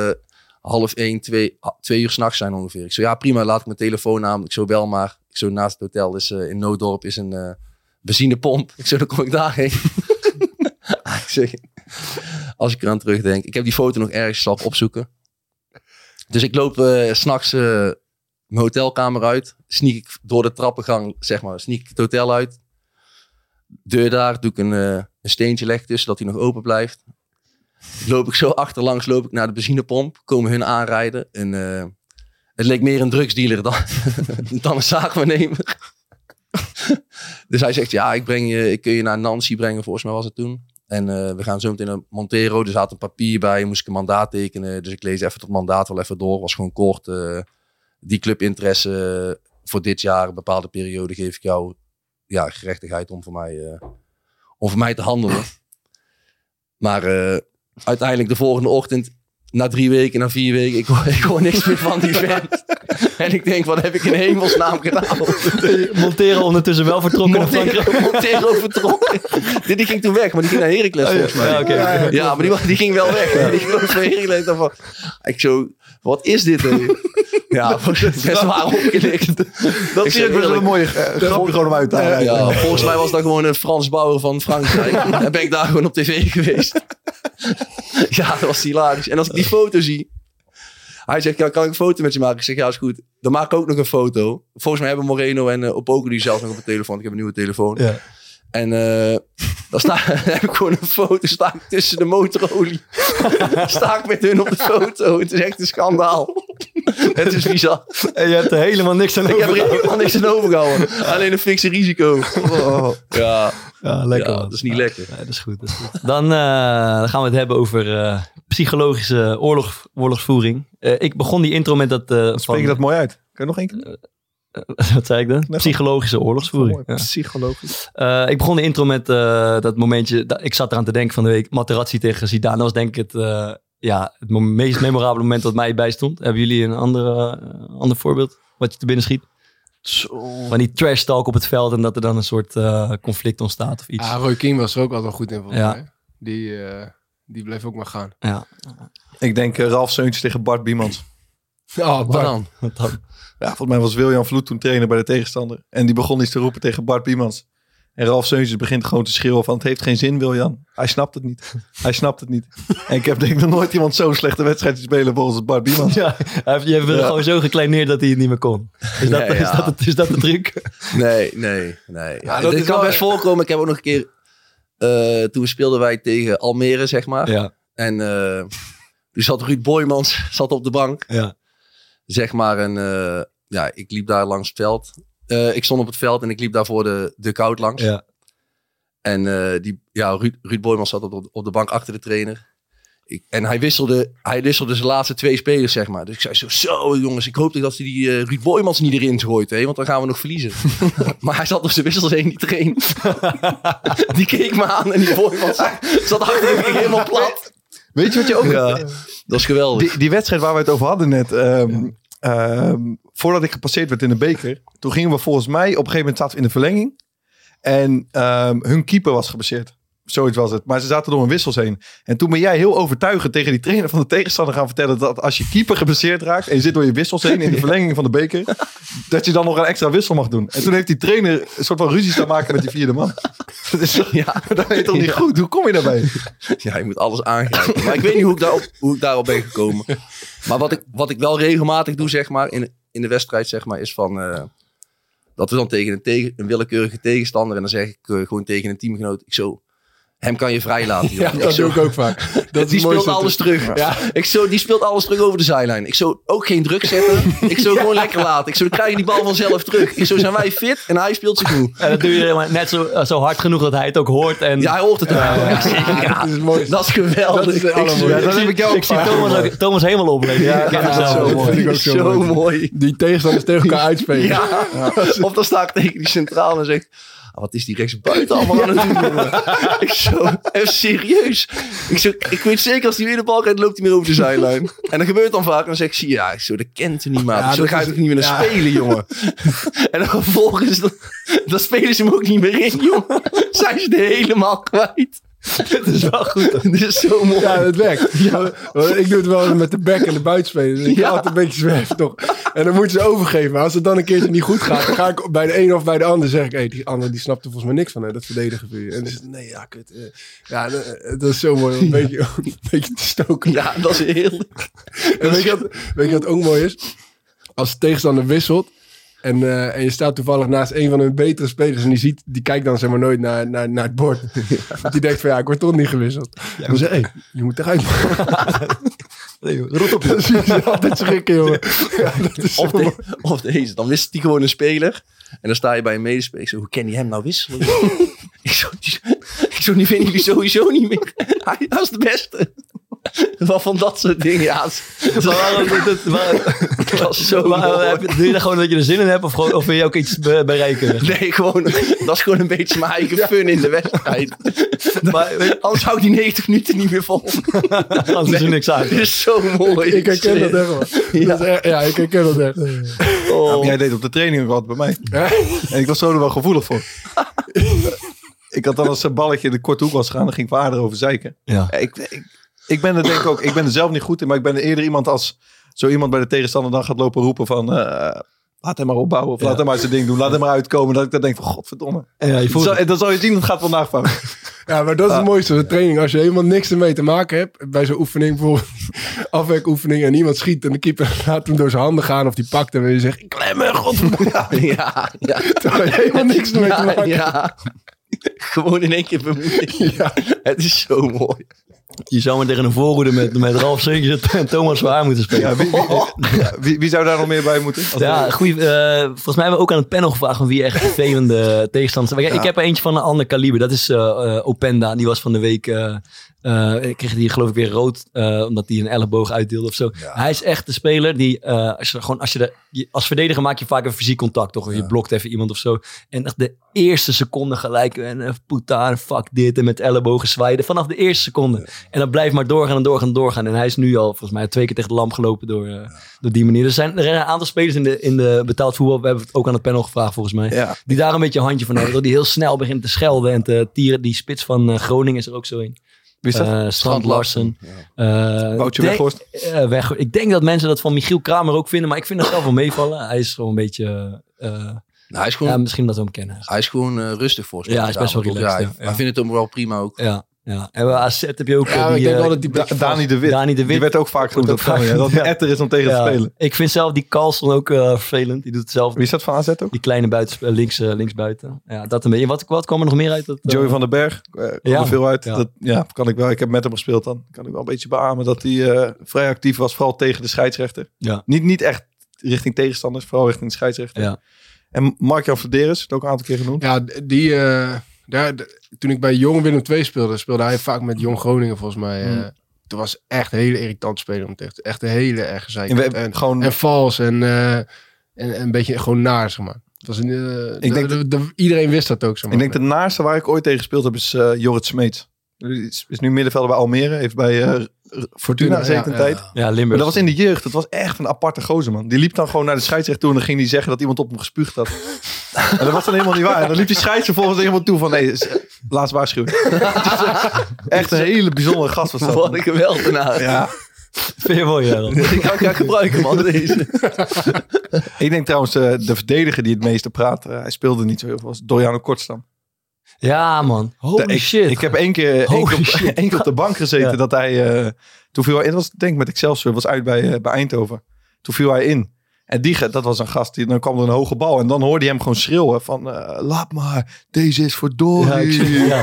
half één, twee, twee uur s'nachts zijn ongeveer. Ik zo, ja, prima, laat ik mijn telefoon aan. Ik zo, bel maar. Ik zo, naast het hotel is in Nooddorp is een benzinepomp. Ik zo, dan kom ik daarheen. ik als ik eraan terugdenk. Ik heb die foto nog ergens zal opzoeken. Dus ik loop s s'nachts eh, mijn hotelkamer uit. Sneak ik door de trappengang, zeg maar, sneak ik het hotel uit. Deur daar, doe ik een, eh, een steentje leg tussen, dat hij nog open blijft. Loop ik zo achterlangs, loop ik naar de benzinepomp. Komen hun aanrijden. En het leek meer een drugsdealer dan, dan een zaakwaarnemer. dus hij zegt, ja, ik, breng je, ik kun je naar Nancy brengen, volgens mij was het toen. En eh, we gaan zo meteen naar Montero. Er zat een papier bij, moest ik een mandaat tekenen. Dus ik lees even dat mandaat wel even door. Was gewoon kort. eh, die clubinteresse voor dit jaar, een bepaalde periode, geef ik jou ja, gerechtigheid om voor mij, eh, om voor mij te handelen. Maar uiteindelijk de volgende ochtend, na drie weken, na vier weken, ik hoor, ik hoor niks meer van die vent. en ik denk, wat heb ik in hemelsnaam gedaan? Monteren ondertussen wel vertrokken naar Frankrijk. Montero, Montero vertrokken. Die, die ging toen weg, maar die ging naar Heracles volgens mij. Ja, ja, maar die, die ging wel weg. Die ging van Heracles. Ik zo, wat is dit? Ja, best waar opgelicht. Dat Ik is best wel een mooie eh, gewoon om uit te halen. ja, volgens mij was dat gewoon een Frans bouwer van Frankrijk. en ben ik daar gewoon op tv geweest. ja, dat was hilarisch. En als ik die foto zie. Hij zegt, ja, kan ik een foto met je maken? Ik zeg, ja, is goed. Dan maak ik ook nog een foto. Volgens mij hebben Moreno en uh, Opoko die zelf nog op de telefoon. Ik heb een nieuwe telefoon. Ja. En eh dan, sta, dan heb ik gewoon een foto. Sta ik tussen de motorolie. sta ik met hun op de foto. Het is echt een schandaal. Het is bizar. En je hebt er helemaal niks aan Ik heb er helemaal niks aan overgehouden. Alleen een fikse risico. Oh, ja. Ja, lekker Ja, dat is niet lekker. Ja, dat is goed. Dat is goed. Dan, eh, dan gaan we het hebben over eh, psychologische oorlog, oorlogsvoering. Eh, ik begon die intro met dat... eh Spreek van, je dat mooi uit? Kan je nog één keer? wat zei ik dan? Psychologische oorlogsvoering. Ja. Psychologisch. Eh, ik begon de intro met eh, dat momentje. Dat, ik zat eraan te denken van de week. Materazzi tegen Zidane. Dat was denk ik het, eh, ja, het meest memorabele moment wat mij bijstond. Hebben jullie een andere, ander voorbeeld wat je te binnen schiet? Van die trash talk op het veld en dat er dan een soort eh, conflict ontstaat of iets. Ah, Roy Keane was er ook altijd goed in volgens Ja. mij. Die, eh, die bleef ook maar gaan. Ja. Ik denk Ralf Seuntjes tegen Bart Biemans. Oh, Wat Bart. dan? Wat dan? Ja, volgens mij was William Vloed toen trainer bij de tegenstander. En die begon iets te roepen tegen Bart Biemans. En Ralf Seuntjes begint gewoon te schreeuwen van... het heeft geen zin, William. Hij snapt het niet. Hij snapt het niet. En ik heb denk ik nog nooit iemand zo'n slechte wedstrijd zien spelen volgens Bart Biemans. Ja, hij heeft, je hebt Ja. gewoon zo gekleineerd dat hij het niet meer kon. Is dat, Nee, is dat, het- is dat de truc? Nee, nee, nee. Ja, dat dit kan wel- best voorkomen. Ik heb ook nog een keer Eh, toen speelden wij tegen Almere, zeg maar. Ja. En eh, toen zat Ruud Boymans zat op de bank. Ja. Zeg maar. En eh, ja, ik liep daar langs het veld. Eh, ik stond op het veld en ik liep daar voor de, de koud langs. Ja. En eh, die, ja, Ruud, Ruud Boymans zat op, op de bank achter de trainer. Ik, en hij wisselde, hij wisselde zijn laatste twee spelers, zeg maar. Dus ik zei zo, zo jongens, ik hoop dat hij die Ruud Boymans niet erin gooit, hè, want dan gaan we nog verliezen. maar hij zat op zijn wissels heen, die train. die keek me aan en die Boymans zat achter hem helemaal plat. Weet je wat je ook... Ja, dat is geweldig. Die, die wedstrijd waar we het over hadden net. ehm, ehm, voordat ik gepasseerd werd in de beker. Toen gingen we volgens mij... Op een gegeven moment zaten we in de verlenging. En ehm, hun keeper was geblesseerd. Zoiets was het. Maar ze zaten door een wissels heen. En toen ben jij heel overtuigend tegen die trainer van de tegenstander gaan vertellen... dat als je keeper geblesseerd raakt en je zit door je wissels heen... in de verlenging van de beker... dat je dan nog een extra wissel mag doen. En toen heeft die trainer een soort van ruzie staan maken met die vierde man. Dat is toch, Ja. dat weet toch niet Ja. goed? Hoe kom je daarbij? Ja, je moet alles aangrijpen. Maar ik weet niet hoe ik daarop, hoe ik daarop ben gekomen. Maar wat ik, wat ik wel regelmatig doe, zeg maar, in, in de wedstrijd, zeg maar, is van... eh, dat we dan tegen een, tegen, een willekeurige tegenstander... en dan zeg ik eh, gewoon tegen een teamgenoot... Ik zo, hem kan je vrijlaten. Ja, Ik dat zo, doe ik ook vaak. Dat is die speelt alles te- terug. Ja. Ik zo, die speelt alles terug over de zijlijn. Ik zo, ook geen druk zetten. Ik zo, gewoon lekker laten. Ik zo, dan krijg je die bal vanzelf terug. Ik zo, zijn wij fit en hij speelt zich moe. En dat doe je helemaal net zo, eh, zo hard genoeg dat hij het ook hoort. En... Ja, hij hoort het ook. Ja, Dat is dat is geweldig. Dat is Ik dat heb ik jou ook Ik zie Thomas, ook, Thomas helemaal opleven. Ja, dat het is zo zo mooi. vind ik ook zo, Zo mooi. mooi. Die tegenstanders tegen elkaar uitspelen. Ja. Of dan sta ik tegen die centraal en zeg "Ah, wat is die rechts buiten allemaal aan het doen? jongen?" ik zo, even serieus. Ik, zo, ik weet zeker als hij weer de bal krijgt, loopt hij meer over de zijlijn. En dat gebeurt dan vaak. En dan zeg ik, zie ja, ik zo, dat kent hij niet, maar. Ja, zo, dan ga je toch niet meer naar ja. spelen, jongen. en dan vervolgens, dan, dan spelen ze hem ook niet meer in, jongen. Zijn ze er helemaal kwijt. Het is wel goed. Dit is zo mooi. Ja, dat werkt. Ik doe het wel met de back en de buitenspelers. Dus ik ga Ja. altijd een beetje zwerven, toch? En dan moeten ze overgeven. Maar als het dan een keertje niet goed gaat, dan ga ik bij de een of bij de ander zeg ik, hey, die ander die snapt er volgens mij niks van, hè, dat verdedigen voor je. En dan het, nee, ja, kut. eh. Ja, eh, dat is zo mooi om een beetje, een beetje te stoken. Ja, dat is heerlijk. En weet je, wat, weet je wat ook mooi is? Als de tegenstander wisselt en, eh, en je staat toevallig naast een van hun betere spelers en die, ziet, die kijkt dan zeg maar nooit naar, naar, naar het bord. Want die denkt van ja, ik word toch niet gewisseld. dan zeg hey, je moet eruit. Rot op. Dan zie je altijd schrikken, jongen. Ja, dat is Of, de- of deze. Dan wist hij gewoon een speler. En dan sta je bij een medespeler. Ik hoe kan hij hem nou wisselen? ik zo, die, ik zo, die vind ik sowieso niet meer. Hij was de beste. Wat van dat soort dingen. Ja, het- waarom, dat, dat- waar- dat was zo waarom mooi. heb je- doe je dan gewoon dat je er zin in hebt? Of, gewoon, of wil je ook iets be- bereiken? Nee, gewoon, dat is gewoon een beetje mijn eigen fun in de wedstrijd. Maar Anders hou ik die 90 minuten niet meer vol. anders is er niks aan. Dit is zo mooi. Ik herken dat echt wel. Ja. Dat echt- ja, ik herken dat echt. Ja, maar jij deed op de training ook altijd bij mij. En ik was zo er wel gevoelig voor. ik had dan als een balletje in de korte hoek was gegaan, dan ging ik vader over zeiken. Ja. Ik, ik, ik ben er denk ik ook, ik ben er zelf niet goed in, maar ik ben er eerder iemand als zo iemand bij de tegenstander dan gaat lopen roepen van eh, laat hem maar opbouwen of laat hem maar zijn ding doen, laat hem maar uitkomen. Dat ik dan denk van godverdomme. Ja, je voelt Zo, en dan zal je zien, dat gaat vandaag van. Ja, maar dat is het mooiste. De training, als je helemaal niks ermee te maken hebt. Bij zo'n oefening, bijvoorbeeld afwerkoefening. En iemand schiet en de keeper laat hem door zijn handen gaan. Of die pakt hem en je zegt, ik klem me, godverdomme. Ja, ja. Terwijl je helemaal niks ermee te Ja, maken hebt. ja. Gewoon in één keer bemoeien. Ja. Het is zo mooi. Je zou maar tegen een voorhoede met, met Ralf Sinkers en Thomas Zwaar moeten spelen. Ja, wie, wie, ja, wie, wie zou daar nog meer bij moeten? Ja, goeie, eh, volgens mij hebben we ook aan het panel gevraagd van wie echt vervelende tegenstanders zijn. Ik heb er eentje van een ander kaliber. Dat is eh, eh, Openda. Die was van de week... eh eh, kreeg die geloof ik weer rood. eh, omdat hij een elleboog uitdeelde of zo. Hij is echt de speler die... eh, als, je, gewoon, als, je de, je- als verdediger maak je vaak een fysiek contact. Toch? Of je blokt even iemand of zo. En echt de eerste seconde gelijk. En putain, fuck dit. En met ellebogen zwaaien. Vanaf de eerste seconde. En dat blijft maar doorgaan en doorgaan en doorgaan. En hij is nu al volgens mij twee keer tegen de lamp gelopen door, door die manier. Er zijn, er zijn een aantal spelers in de, in de betaald voetbal. We hebben het ook aan het panel gevraagd volgens mij. Die daar een beetje een handje van hebben. Dat die heel snel begint te schelden en te tieren. Die spits van Groningen is er ook zo in. Wie is dat? Eh, Strand Strand Larsen. Eh, Woutje denk- Weghorst? eh, Weg- Ik denk dat mensen dat van Michiel Kramer ook vinden. Maar ik vind dat zelf wel meevallen. Hij is gewoon een beetje... eh, Nou, hij is gewoon, ja, misschien dat we hem kennen. hij is gewoon rustig voor Ja, hij is best wel Ja, relaxed, hij, ja. hij vindt het ook wel prima ook. Ja. Ja, en bij AZ heb je ook Ja, eh, ik denk eh, wel dat die Da- Dani de Wit. Dani de Wit. Die werd ook vaak genoemd. Dat, ja, dat etter is om tegen Ja. te spelen. Ik vind zelf die Carlson ook eh, vervelend. Die doet het zelf. Wie is dat van AZ ook? Die kleine buiten, links, eh, linksbuiten. Ja, dat een beetje. Wat, wat kwam er nog meer uit? Dat, Joey van den Berg, eh kwam Ja. er veel uit. Ja. Dat, ja, kan ik wel. Ik heb met hem gespeeld dan. Kan ik wel een beetje beamen dat hij eh, vrij actief was. Vooral tegen de scheidsrechter. Ja. Niet, niet echt richting tegenstanders, vooral richting de scheidsrechter. Ja. En Mark-Jan het ook een aantal keer genoemd. Ja, die, toen ik bij Jong Willem II speelde, speelde hij vaak met Jong Groningen volgens mij. Hmm. Toen was echt een hele irritant speler om tegen. Echt een hele erg gezeik. En gewoon- en vals en, eh, en, en een beetje gewoon naar, zeg maar. Het was een, eh, Ik denk de- de- iedereen wist dat ook, zeg maar. Ik denk de naaste waar ik ooit tegen gespeeld heb is Jorrit Smeets. Is, is nu middenvelder bij Almere. Heeft bij Fortuna ja, gezeten een ja, tijd. ja. Maar Limburg. dat was in de jeugd. Dat was echt een aparte gozer, man. Die liep dan gewoon naar de scheidsrechter toe en dan ging hij zeggen dat iemand op hem gespuugd had. en dat was dan helemaal niet waar. En dan liep die scheidsrechter volgens iemand toe van nee, laatst waarschuwing. echt een hele bijzondere gast was dat. Wat een geweldenaar. Ja. Vind je mooi, kan ik graag gebruiken, man. Deze. Ik denk trouwens eh, de verdediger die het meeste praat. eh, hij speelde niet zo heel veel. Was Doriano Kortstam. Ja, man. Holy ik, shit. Ik heb één keer, één keer, één keer op de bank gezeten Ja. dat hij... eh, toen viel hij in. Dat was denk ik met Excelsior. was uit bij, eh, bij Eindhoven. Toen viel hij in. En die, dat was een gast. Die, dan kwam er een hoge bal. En dan hoorde je hem gewoon schreeuwen van... eh, laat maar, deze is voor Dory. ja.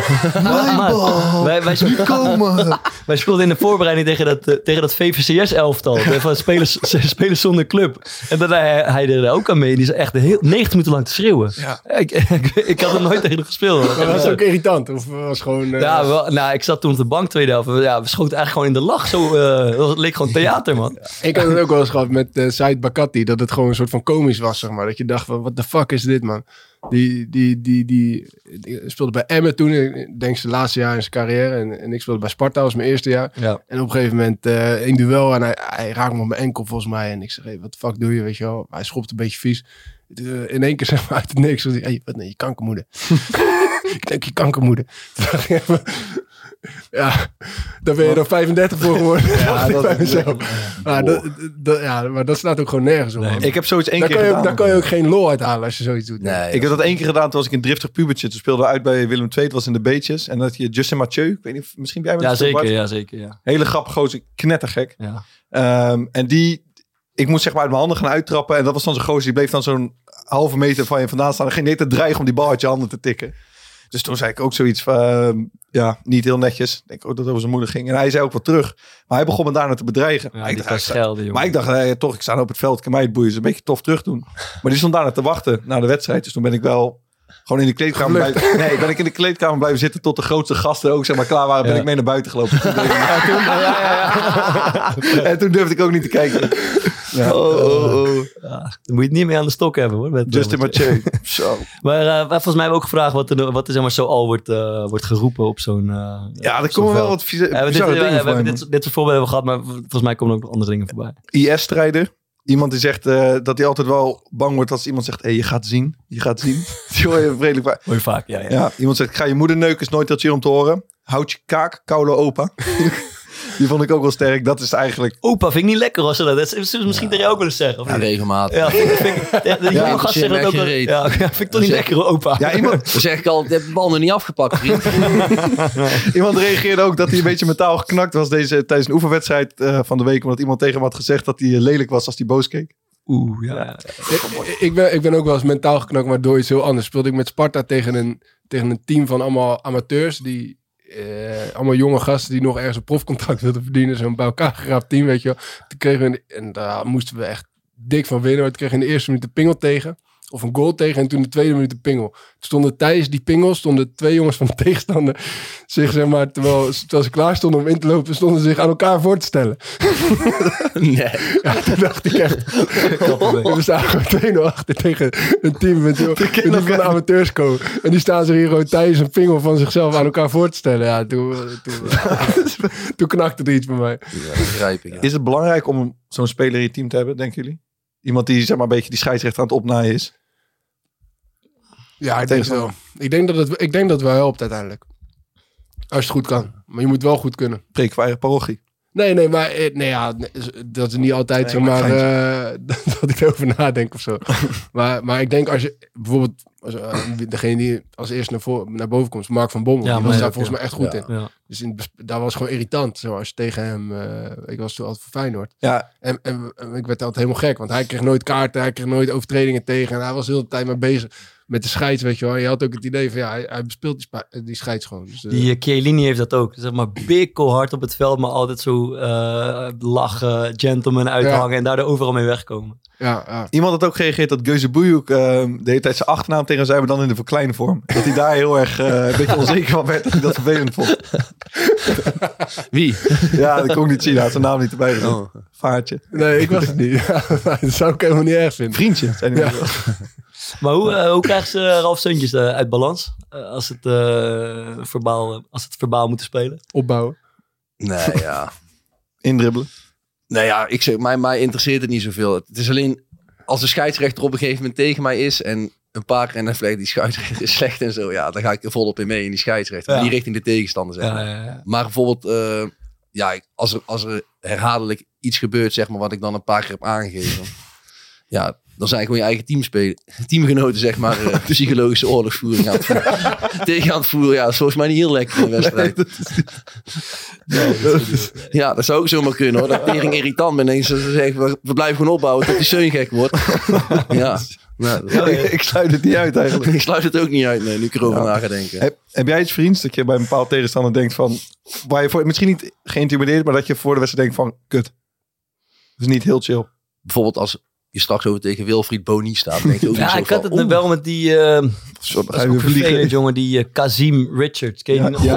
Wij, wij, Niet komen. wij speelden in de voorbereiding tegen dat, eh, tegen dat VVCS-elftal. Van spelers, spelers zonder club. En dat hij, hij er ook aan mee. Die is echt heel, 90 minuten lang te schreeuwen. Ja. Ik, ik, ik had er nooit tegen hem gespeeld. Maar was het ook irritant? Of was gewoon... eh, Ja, wel, nou, ik zat toen op de bank tweede helft. Ja, we schoten eigenlijk gewoon in de lach. Zo, eh, het leek gewoon theater, man. Ik had het ook wel eens gehad met eh Said Bakati. Dat het gewoon een soort van komisch was, zeg maar. Dat je dacht van, what the fuck is dit, man? Die, die, die, die, die speelde bij Emmen toen. Ik denk zijn laatste jaar in zijn carrière. En, en ik speelde bij Sparta, was mijn eerste jaar. Ja. En op een gegeven moment eh een duel. En hij, hij raakt me op mijn enkel, volgens mij. En ik zeg, hey, wat de fuck doe je, weet je wel? Hij schopt een beetje vies. Eh, in één keer zeg maar uit het niks. Hey, wat nee, je kankermoeder. ik denk, je kankermoeder. Ja, daar ben je dan 35 voor geworden. Ja, dat bij mezelf. Maar dat, dat- ja, maar dat staat ook gewoon nergens op. man. Ik heb zoiets één daar keer kan je, gedaan. Daar kan je ook geen lol uithalen als je zoiets doet. Nee, Ik heb dat één keer gedaan. Toen was ik een driftig pubertje. Toen speelden we uit bij Willem II. Het was in de beetjes. En dat je Justin Mathieu. Ik weet niet, of- misschien ben jij met Ja, zeker. Ja, zeker ja. Hele grappige gozer. Knettergek. Ja. Ehm, en die... Ik moest zeg maar uit mijn handen gaan uittrappen. En dat was dan zo'n gozer. Die bleef dan zo'n halve meter van je vandaan staan. En ging net te dreigen om die bal uit je handen te tikken. Dus toen zei ik ook zoiets van... ehm, ja, niet heel netjes. Ik denk ook dat het over zijn moeder ging. En hij zei ook wat terug. Maar hij begon me daarna te bedreigen. Ja, maar, ik dacht, schelden, jongen. maar ik dacht, eh, toch, ik sta op het veld. Kan mij het boeien. Is een beetje tof terug doen. Maar die stond daarna te wachten na de wedstrijd. Dus toen ben ik wel... Gewoon in de kleedkamer blijven... Nee, ben ik in de kleedkamer blijven zitten tot de grootste gasten ook zeg maar klaar waren. Ben Ja. ik mee naar buiten gelopen. Toen, ja, ja. En toen durfde ik ook niet te kijken. Ja. Oh, oh, oh. Ja, dan moet je het niet meer aan de stok hebben, hoor. Met, Justin met- Mathieu. Zo. Maar eh, volgens mij hebben we ook gevraagd wat er, wat er zeg maar, zo al wordt, eh, wordt geroepen op zo'n. eh, Ja, er komen wel wat vieze, Ja, we, dit, bizarre we, we hebben dit, dit soort voorbeelden gehad, maar volgens mij komen er ook nog andere dingen voorbij. IS-strijder. Iemand die zegt eh, dat hij altijd wel bang wordt als iemand zegt... Hé, je gaat zien. Je gaat zien. Die hoor je redelijk vaak. Hoor je vaak, ja. ja. Ja, iemand zegt, ga je moeder neuken. Is nooit dat je om te horen. Houd je kaak, koude opa. die vond ik ook wel sterk. Dat is eigenlijk... Opa, vind ik niet lekker als ze dat. Dat is misschien tegen jou ook wel eens zeggen. Of Ja, niet? regelmatig. Ja, vind, vind, ik- ja, dat ook wel. Ja, vind ik toch niet lekker, opa. Ja, iemand, Dan zeg ik al, je hebt de bal nog niet afgepakt, vriend. iemand reageerde ook dat hij een beetje mentaal geknakt was deze, tijdens een oefenwedstrijd eh, van de week. Omdat iemand tegen hem had gezegd dat hij eh, lelijk was als hij boos keek. Oeh, ja. Ik, ik, ben, ik ben ook wel eens mentaal geknakt, maar door iets heel anders. Speelde ik met Sparta tegen een, tegen een team van allemaal amateurs. Die, eh, allemaal jonge gasten die nog ergens een profcontract wilden verdienen. Zo'n bij elkaar geraapt team, weet je wel. Kregen we, en daar moesten we echt dik van winnen. Toen kregen we in de eerste minuut de pingel tegen. Of een goal tegen en toen de tweede minuut de pingel. Toen stonden tijdens die pingel stonden twee jongens van de tegenstander zich, zeg maar, terwijl, terwijl ze klaar stonden om in te lopen, stonden ze zich aan elkaar voor te stellen. Nee. Ja, toen dacht ik echt. we staan gewoon 2-0 achter tegen een team met joh, die van de amateurs komen. En die staan zich hier gewoon tijdens een pingel van zichzelf aan elkaar voor te stellen. Ja, toen, eh, toen, toen knakte er iets bij mij. Ja, dat begrijp ik. ja. Is het belangrijk om zo'n speler in je team te hebben, denken jullie? Iemand die zeg maar een beetje die scheidsrechter aan het opnaaien is. Ja, ik denk het wel. Ik denk dat het, ik denk dat het wel helpt uiteindelijk. Als je het goed kan. Maar je moet wel goed kunnen. Preek voor eigen parochie. Nee, nee, maar eh, nee, ja, dat is niet altijd Nee, zeg maar maar eh, dat ik erover nadenk of zo. maar, maar ik denk als je bijvoorbeeld als, eh, degene die als eerste naar, voor, naar boven komt, Mark van Bommel. Ja, die was daar volgens mij echt goed Ja. in. Ja. Dus in, daar was gewoon irritant. Zo, als je tegen hem, eh, ik was toen altijd voor Feyenoord. Ja. En, en, en ik werd altijd helemaal gek, want hij kreeg nooit kaarten, hij kreeg nooit overtredingen tegen. En hij was de hele tijd mee bezig met de scheids, weet je wel. En je had ook het idee van, ja, hij, hij bespeelt die, die scheids gewoon. Dus, Die uh, Chiellini heeft dat ook. Zeg maar bikkelhard op het veld, maar altijd zo eh, lachen, gentleman uithangen en daardoor overal mee wegkomen. Ja, ja. Iemand had ook gereageerd dat Geuze Boejoek eh, de hele tijd zijn achternaam tegen zei, maar dan in de verkleine vorm. Dat hij daar heel erg een beetje onzeker van werd dat hij dat vervelend vond. Wie? Ja, dat kon ik niet zien. Hij had zijn naam niet erbij gezet. Oh. Vaartje. Nee, ik was het niet. dat zou ik helemaal niet erg vinden. Vriendje, hij. Ja. Maar hoe, eh, hoe krijgen ze Ralf Seuntjes eh, uit balans eh, als, het, eh, verbaal, als het verbaal moeten spelen? Opbouwen. Nee, ja. Indribbelen. Nee, ja, ik zeg, mij, mij interesseert het niet zoveel. Het is alleen als de scheidsrechter op een gegeven moment tegen mij is en een paar keer en dan vleegt die scheidsrechter is slecht en zo, ja, dan ga ik er volop in mee in die scheidsrechter. Ja. Die richting de tegenstander, zeg maar. ja, ja. Maar bijvoorbeeld, eh, ja, als er, als er herhaaldelijk iets gebeurt, zeg maar, wat ik dan een paar keer heb aangegeven, ja, dan zijn gewoon je eigen teamspelen, teamgenoten, zeg maar, eh, psychologische oorlogsvoering aan het voeren. tegen aan het voeren. Ja, dat is volgens mij niet heel lekker in wedstrijd. Ja, dat zou ook zomaar kunnen hoor. Dat tering irritant ben. En ze zeggen, we, blijven gewoon opbouwen tot die Seun gek wordt. ja. Nou, dat- ik, ik sluit het niet uit eigenlijk. ik sluit het ook niet uit, nee, nu ik erover Ja. na ga denken. Heb, heb jij iets vriends dat je bij een bepaald tegenstander denkt van, waar je voor, misschien niet geïntimideerd, maar dat je voor de wedstrijd denkt van, kut. Dat is niet heel chill. Bijvoorbeeld als je straks over tegen Wilfried Boni staat. Denk je ook Ja, ik had het wel met die... eh Zo, dat is ook vervelend, jongen. Die eh, Kazim Richards. Ken je die Ja, nog? ja,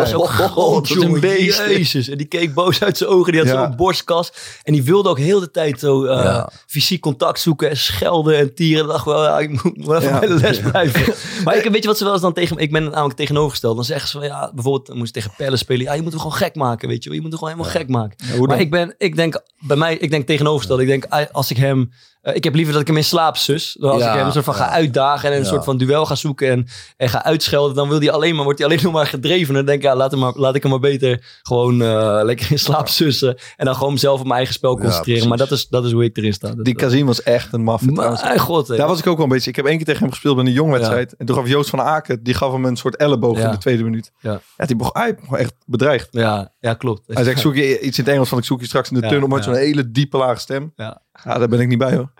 Dat is een beest? Jezus. En die keek boos uit zijn ogen. Die had Ja. zo'n borstkas. En die wilde ook heel de tijd zo eh, Ja. fysiek contact zoeken. En schelden en tieren. Dacht wel, ja, ik moet wel even Ja. bij de les blijven. maar ik, weet je wat ze wel eens dan tegen... Ik ben namelijk tegenovergesteld. Dan zeggen ze van, ja, bijvoorbeeld... Dan moest tegen Pelle spelen. Ja, je moet hem gewoon gek maken, weet je wel. Je moet hem gewoon helemaal gek maken. Maar ik ben... Ik denk, bij mij... Ik denk tegenovergesteld. Ik denk, ah, als ik hem... eh, ik heb liever dat ik hem in slaap zus. Dan als Ja, ik hem een soort van ga uitdagen en een Ja. soort van duel ga zoeken en, en ga uitschelden, dan wil hij alleen maar, wordt hij alleen nog maar gedreven. Dan denk ik, ja, laat, hem maar, laat ik hem maar beter gewoon eh, lekker in slaap sussen. En dan gewoon zelf op mijn eigen spel Ja, concentreren. maar dat is, dat is hoe ik erin sta. Die Kazim was echt een maffe mijn god. Daar was ik ook wel een beetje. Ik heb één keer tegen hem gespeeld bij een jongwedstrijd. En toen gaf Joost van Aken, die gaf hem een soort elleboog Ja. in de tweede minuut. Ja. Ja, die begon, hij begon echt bedreigd. ja, ja, klopt. Hij zei, ik zoek je iets in het Engels van, ik zoek je straks in de Ja, tunnel met ja. zo'n hele diepe lage stem. Ja. Ja, daar ben ik niet bij hoor.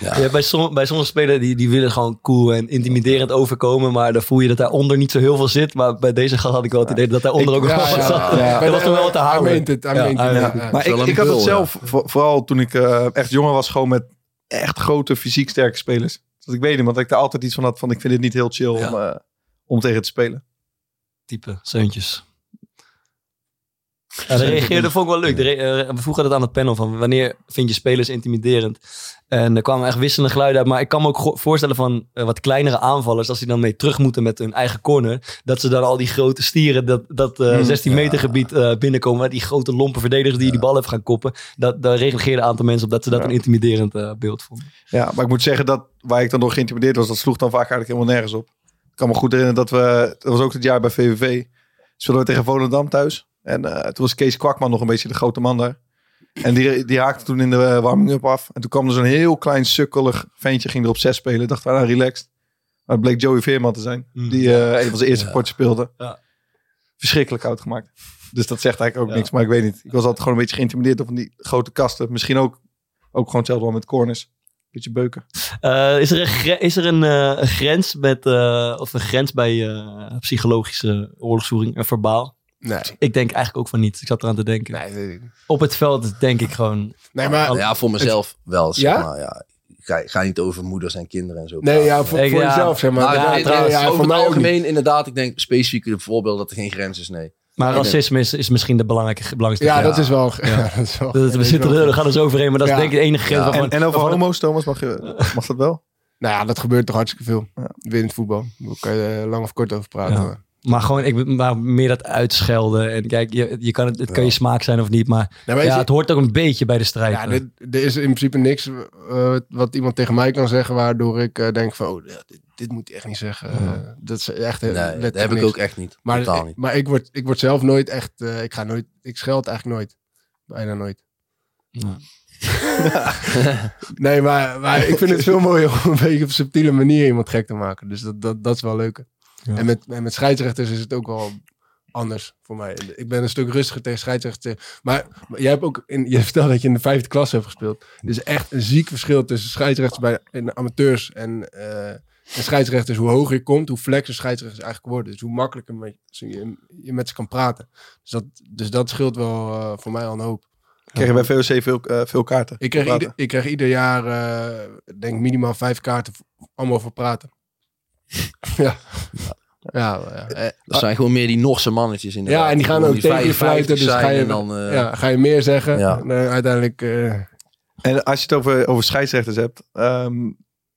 Ja, bij, som, bij sommige spelers die, die willen gewoon cool en intimiderend overkomen. Maar dan voel je dat daaronder niet zo heel veel zit. Maar bij deze gast had ik wel het idee dat daaronder ook wel wat ja, zat. ja. Dat was nog wel wat te houden. Maar ik, ik had het zelf, voor- vooral toen ik eh, echt jonger was, gewoon met echt grote fysiek sterke spelers. Dus ik weet niet, want ik daar altijd iets van had van, ik vind het niet heel chill om, eh, om tegen te spelen. type zeuntjes. Ja, de reageerde vond ik wel leuk. Eh, we vroegen dat aan het panel van wanneer vind je spelers intimiderend? En er kwamen echt wisselende geluiden uit. Maar ik kan me ook voorstellen van eh, wat kleinere aanvallers, als die dan mee terug moeten met hun eigen corner, dat ze dan al die grote stieren, dat, dat eh, Hmm, 16 meter gebied binnenkomen, met die grote lompe verdedigers die die bal even gaan koppen. Dat, daar reageerde een aantal mensen op dat ze dat een intimiderend beeld vonden. Ja, maar ik moet zeggen dat waar ik dan door geïntimideerd was, dat sloeg dan vaak eigenlijk helemaal nergens op. Ik kan me goed herinneren dat we, dat was ook het jaar bij VVV, speelden we tegen Volendam thuis. En eh, toen was Kees Kwakman nog een beetje de grote man daar. En die, die haakte toen in de eh, warming-up af. En toen kwam er zo'n heel klein sukkelig ventje, ging er op zes spelen. Dacht, nou, relaxed. Maar het bleek Joey Veerman te zijn. Mm. Die eh, een van zijn eerste potjes speelde. Ja. Verschrikkelijk oud gemaakt. Dus dat zegt eigenlijk ook Ja. niks. Maar ik weet niet. Ik was altijd gewoon een beetje geïntimideerd door van die grote kasten. Misschien ook, ook gewoon hetzelfde wel met corners. Beetje beuken. Is er een, is er een, een grens met, of een grens bij psychologische oorlogsvoering en verbaal? Nee. Ik denk eigenlijk ook van niet. Ik zat eraan te denken. Nee. Op het veld denk ik gewoon. Nee, maar... Ja, voor mezelf wel, zeg Ja? maar. Ja. Ga, ga niet over moeders en kinderen en zo. Nee, ja, voor, Ik- voor ja, jezelf, zeg maar. Maar Ja, ja, trouwens, ja, over voor mij het algemeen inderdaad, ik denk specifiek een voorbeeld dat er geen grens is, nee. Maar racisme is, is misschien de belangrijke, belangrijkste Ja, dat is wel... Ja, dat is wel Dat- we zitten er, we gaan er zo overheen, maar dat is denk ik de enige grens Ja. waarvan... En, en over waarvan- homo's, Thomas, mag, je, mag dat wel? Nou ja, dat gebeurt toch hartstikke veel. Ja. Weer in het voetbal. Daar kan je er lang of kort over praten. Ja. maar- gewoon, ik, maar meer dat uitschelden. En kijk, je, je kan het, het kan je smaak zijn of niet, maar, ja, je- het hoort ook een beetje bij de strijd. Ja, er is in principe niks eh, wat iemand tegen mij kan zeggen waardoor ik eh, denk van, oh, ja, dit, dit moet hij echt niet zeggen. Dat is echt Nee, dat heb ik ook echt niet. Maar, Totaal niet. maar ik, word, ik word zelf nooit echt, eh, ik ga nooit, ik scheld eigenlijk nooit. Bijna nooit. nee, maar, maar ik vind het veel mooier om een beetje op een subtiele manier iemand gek te maken. Dus dat, dat, dat is wel leuker. Ja. En, met, en met scheidsrechters is het ook wel anders voor mij. Ik ben een stuk rustiger tegen scheidsrechters. Maar, maar jij hebt ook, in, je vertelde dat je in de vijfde klas hebt gespeeld. Er is echt een ziek verschil tussen scheidsrechters bij in amateurs en, eh, en scheidsrechters. Hoe hoger je komt, hoe flexer scheidsrechters eigenlijk worden. Dus hoe makkelijker met, je, je met ze kan praten. Dus dat, dus dat scheelt wel eh, voor mij al een hoop. Kregen bij VOC veel, eh, veel kaarten? Ik krijg, Praten. ieder, ik krijg ieder jaar, eh, denk minimaal vijf kaarten. Allemaal voor praten. ja. Ja, ja. eh, Dat zijn gewoon meer die Norse mannetjes in de ja, en die gaan ook tegen je fluiten. Dus ga je, en dan, eh, ja, ga je meer zeggen. Ja. En, uiteindelijk... eh, En als je het over, over scheidsrechters hebt. ehm,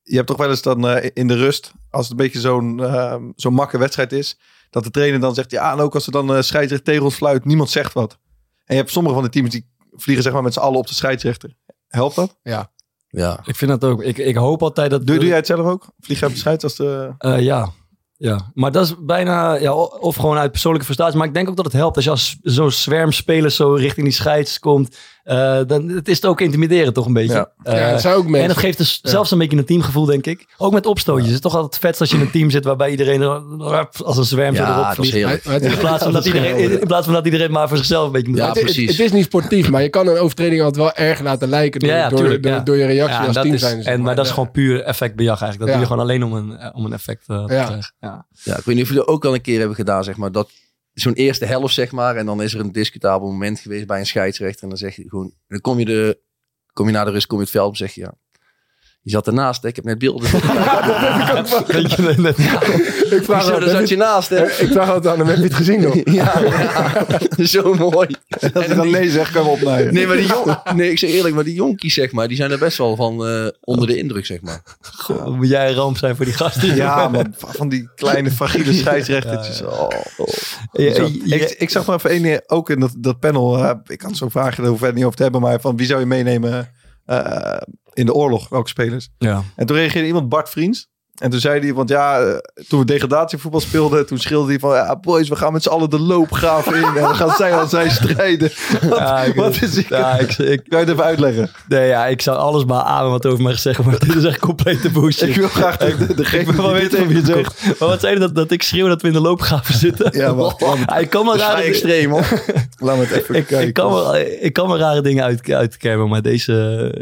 je hebt toch wel eens dan eh, in de rust, als het een beetje zo'n ehm, zo'n makke wedstrijd is, dat de trainer dan zegt, ja, en ook als er dan eh scheidsrechter tegen ons fluit, niemand zegt wat. En je hebt sommige van de teams die vliegen zeg maar met z'n allen op de scheidsrechter. Helpt dat? Ja. Ja. Ik vind dat ook. Ik, ik hoop altijd dat... Doe, doe jij het zelf ook? Vlieg jij scheids als de... Eh, ja. ja, maar dat is bijna, ja, of gewoon uit persoonlijke frustratie. Maar ik denk ook dat het helpt als je als zo'n zwermspeler zo richting die scheids komt. Eh, dan het is het ook intimiderend toch een beetje. Ja. Eh, Ja, dat zijn ook mensen- En dat geeft dus Ja. zelfs een beetje een teamgevoel, denk ik. Ook met opstootjes. Het is toch altijd vet als je in een team zit waarbij iedereen er- als een zwerm zo Ja, erop vliegt. In plaats, van Ja, dat iedereen, in plaats van dat iedereen maar voor zichzelf een beetje moet Ja, het- precies. het is niet sportief, maar je kan een overtreding altijd wel erg laten lijken door, Ja, ja, door, tuurlijk, door, ja. door je reactie Ja, als team zijn. en, maar dat is gewoon puur effectbejag eigenlijk. Dat Ja. doe je gewoon alleen om een, eh, om een effect eh, te Ja. krijgen. Ja. Ja, ik weet niet of jullie dat ook al een keer hebben gedaan, zeg maar. Dat zo'n eerste helft, zeg maar. En dan is er een discutabel moment geweest bij een scheidsrechter. En dan zeg je gewoon, dan kom je, de, kom je naar de rust, kom je het veld op, zeg je ja. Je zat ernaast, ik heb net beelden. Je, net- Ik vraag Zo, daar zat je naast, hè? Ik vraag altijd aan hem, heb je het gezien nog? Ja, ja. zo mooi. Als je dan nee zegt, kan we opnaaien. Nee, maar die jong, nee, ik zeg eerlijk, maar die jonkies, zeg maar, die zijn er best wel van eh, onder de indruk, zeg maar. Goh, moet jij een ramp zijn voor die gasten. Ja, maar van die kleine fragiele scheidsrechtertjes. Ja, Oh, oh. Ik, ik zag maar even één ding, ook in dat, dat panel. eh, ik kan zo vragen, daar we het niet over te hebben. Maar van wie zou je meenemen eh, in de oorlog? Welke spelers? Ja. En toen reageerde iemand, Bart Vriends. En toen zei hij, want ja, eh, toen we degradatievoorval speelden, toen schreeuwde hij van, ja boys, we gaan met z'n allen de loopgraven in. En we gaan zij aan zij strijden. Wat, Ja, ik- wat is ik? ja, ik, ik, Kan je het even uitleggen? nee, ja, ik zou alles maar aan wat over mij gezegd wordt. Maar dit is echt complete bullshit. Ik wil graag de, de, Ik degene wil wel die weten even het zegt. Maar wat zei je dat, dat ik schreeuw dat we in de loopgraven zitten? Ja, maar- Ja, ik kan wel Dat is rare extreem, hoor. Laat me het even ik, kijken. ik, kan wel, ik kan wel rare dingen uit, uitkermen, maar deze,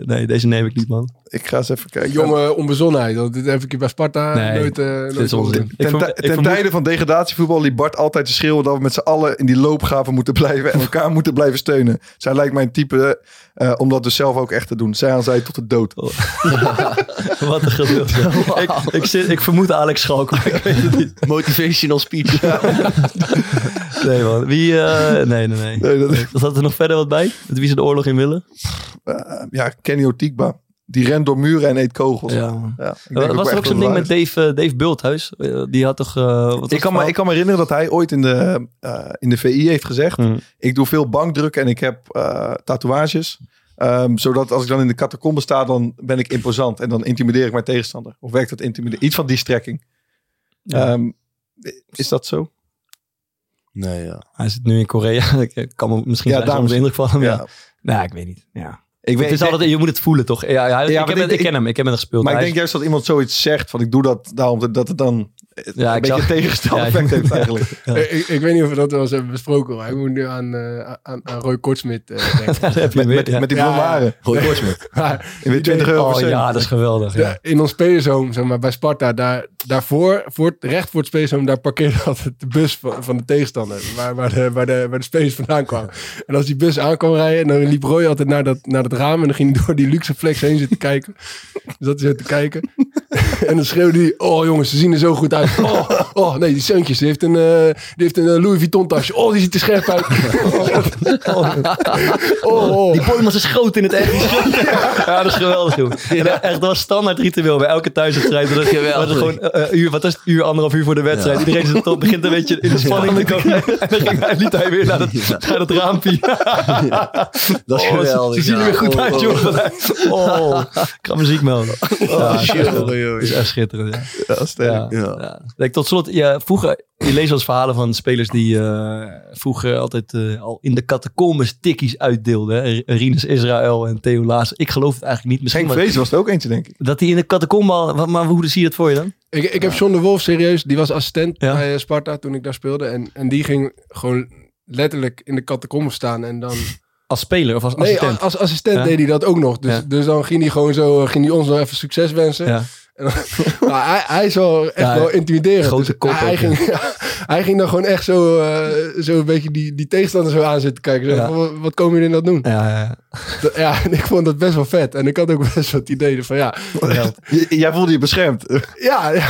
nee, deze neem ik niet, man. Ik ga eens even kijken. Jonge onbezonnenheid. Dit heb ik bij Sparta Nee, nooit... eh, is onzin. Ten, ten vermoed- tijde van degradatievoetbal liep Bart altijd te schreeuwen dat we met z'n allen in die loopgraven moeten blijven en elkaar moeten blijven steunen. Zij lijkt mijn type eh, om dat dus zelf ook echt te doen. Zij aan zij tot de dood. Wat een geduld. ik, ik, zit, ik vermoed Alex Schalk, maar ik weet het niet. Motivational speech. Nee, man. Wie, eh, nee, nee, nee. Nee, dat- Zat er nog verder wat bij? Met wie ze de oorlog in willen? Ja, Kenny Otikba. Die rent door muren en eet kogels. Ja. Ja, ik denk was er ook zo'n ding met Dave, eh, Dave Bulthuis? Eh, die had toch... eh, wat Ik kan, me, verhaal? ik kan me herinneren dat hij ooit in de, eh, in de VI heeft gezegd: Hmm. Ik doe veel bankdruk en ik heb eh, tatoeages. Ehm, zodat als ik dan in de catacombe sta, dan ben ik imposant. En dan intimideer ik mijn tegenstander. Of werkt dat intimideren? Iets van die strekking. Ja. Ehm, is dat zo? Nee, ja. Hij zit nu in Korea. Ik kan me misschien Ja, ja, daarom de indruk van hem. Ja. Ja. Nou, ik weet niet. Ja. Ik, het is altijd, je moet het voelen, toch? Ja, ja, Ja, ik, heb ik- ik ken hem. Ik heb hem gespeeld. Maar ik denk is- juist dat iemand zoiets zegt van ik doe dat daarom dat het dan Ja, een ik beetje Ja, effect heeft eigenlijk. Ja. Ik, ik, ik weet niet of we dat wel eens hebben besproken. Maar ik moet nu aan, eh, aan, aan Roy Kortsmit eh, denken. Met, met, ja. met die blonde haren. Roy Kortsmit. Weer 20 euro Oh ja, dat is geweldig. In ons spelershome, zeg maar, bij Sparta, daar, daarvoor, voor, het- recht voor het spelershome, daar parkeerde altijd de bus van, van de tegenstander, waar, waar, de, waar, de, waar de spelers vandaan kwamen. En als die bus aankwam rijden, dan liep Roy altijd naar dat, naar dat raam en dan ging hij door die luxe flex heen zitten kijken. Dus dat zo te kijken. en dan schreeuwde hij, oh jongens, ze zien er zo goed uit. Oh, oh nee, die Seuntjes, die heeft een, eh, die heeft een eh, Louis Vuitton tasje. Oh, die ziet er scherp uit. oh, oh. Die Boymans is groot in het echt. ja, dat is geweldig, joh. En echt, dat was standaard ritueel bij elke thuiswedstrijd. Dat Geweldig. was het gewoon eh, uur, wat is het, uur, anderhalf uur voor de wedstrijd. Ja. Iedereen zit op, begint een beetje in de spanning te komen. En dan ging hij, liet hij weer naar dat, naar dat raampje. Dat is Oh, geweldig. Ze, zien er weer goed Oh, uit, oh. joh. Oh, ik ga muziek melden. Ja, Oh, shit. Is echt schitterend. Ja. Ja, sterk. Ja, ja. Tot slot, ja, vroeger, je leest wel eens verhalen van spelers die eh, vroeger altijd eh, al in de catacombes tikkies uitdeelden. hè. Rinus Israël en Theo Laas. Ik geloof het eigenlijk niet. Misschien Henk Vrees was er ook eentje, denk ik. Dat hij in de catacombe al... wat- Maar hoe zie je dat voor je dan? Ik, ik heb John de Wolf serieus, die was assistent bij eh, Sparta toen ik daar speelde. En, en die ging gewoon letterlijk in de catacombe staan en dan... Als speler of als Nee, assistent? a- als assistent Ja. deed hij dat ook nog. Dus, Ja. dus dan ging hij gewoon zo, ging hij ons nog even succes wensen. Ja. Dan, nou, hij, hij is wel echt Ja, wel intimiderend. grote Dus kop hij, ging, hij ging dan gewoon echt zo, eh, zo een beetje die, die tegenstander zo aan zitten kijken. Zo, Ja. wat, wat komen jullie nou doen? Ja, ja. Dat- ja, en ik vond dat best wel vet. En ik had ook best wel het idee van ja... Jij voelde je beschermd. Ja, ja,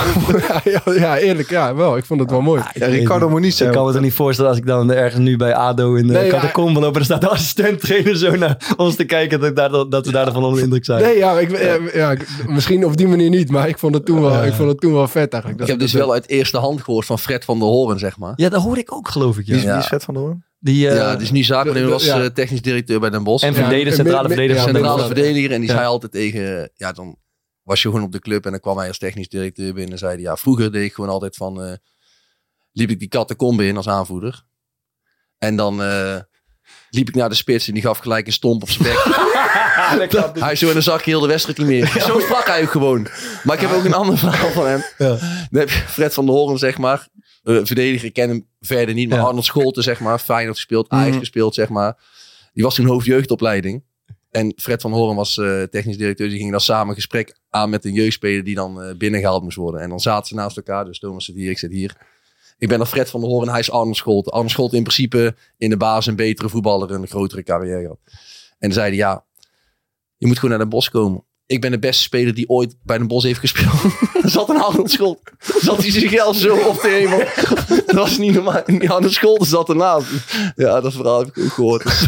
ja, ja, eerlijk, ja, wel. Ik vond het wel mooi. Ja, Ricardo Moniz. Ik kan me er niet voorstellen als ik dan ergens nu bij ADO in de Nee, catacombe loop en er staat de assistent trainer zo naar ons te kijken dat, ik daar, dat we daarvan onder de indruk zijn. Nee, ja, ik, ja, misschien op die manier niet, maar ik vond het toen wel, ik vond het toen wel vet eigenlijk. Ik heb dus wel uit eerste hand gehoord van Fred van der Hoorn, zeg maar. Ja, dat hoor ik ook geloof ik. Ja. Wie is, wie Ja. is Fred van der Hoorn? Die, eh, ja, die is nu zaakwaarnemer, was ja. eh, technisch directeur bij Den Bosch. En verdediger, Ja, centrale verdediger. ja, centrale verdediger. En die Ja. zei altijd tegen, ja, dan was je gewoon op de club en dan kwam hij als technisch directeur binnen. En zei hij, ja, vroeger deed ik gewoon altijd van, eh, liep ik die catacombe in als aanvoerder. En dan eh, liep ik naar de spits en die gaf gelijk een stomp op zijn bek. hij zo en dan zag je heel de wedstrijd niet meer. Zo sprak hij ook gewoon. Maar ik heb ook een ander verhaal van hem. Dan heb je Fred van der Hoorn, zeg maar. Eh, verdediger, ken hem verder niet. Maar Ja. Arnold Scholten, zeg maar. Feyenoord gespeeld, Ajax Mhm. gespeeld, zeg maar. Die was toen hoofdjeugdopleiding. En Fred van Hoorn was eh, technisch directeur. Die ging dan samen een gesprek aan met een jeugdspeler die dan eh, binnengehaald moest worden. En dan zaten ze naast elkaar. Dus Thomas zit hier, ik zit hier. Ik ben dan Fred van der Hoorn, hij is Arnold Scholten. Arnold Scholten in principe in de basis een betere voetballer, een grotere carrière gehad. En dan zei hij, ja, je moet gewoon naar Den Bosch komen. Ik ben de beste speler die ooit bij Den Bosch heeft gespeeld. Zat een Arnold Scholten. Zat hij zich zelf zo op de hemel. Dat was niet normaal. Arnold Scholten zat ernaast. Ja, dat verhaal heb ik ook gehoord. Dus,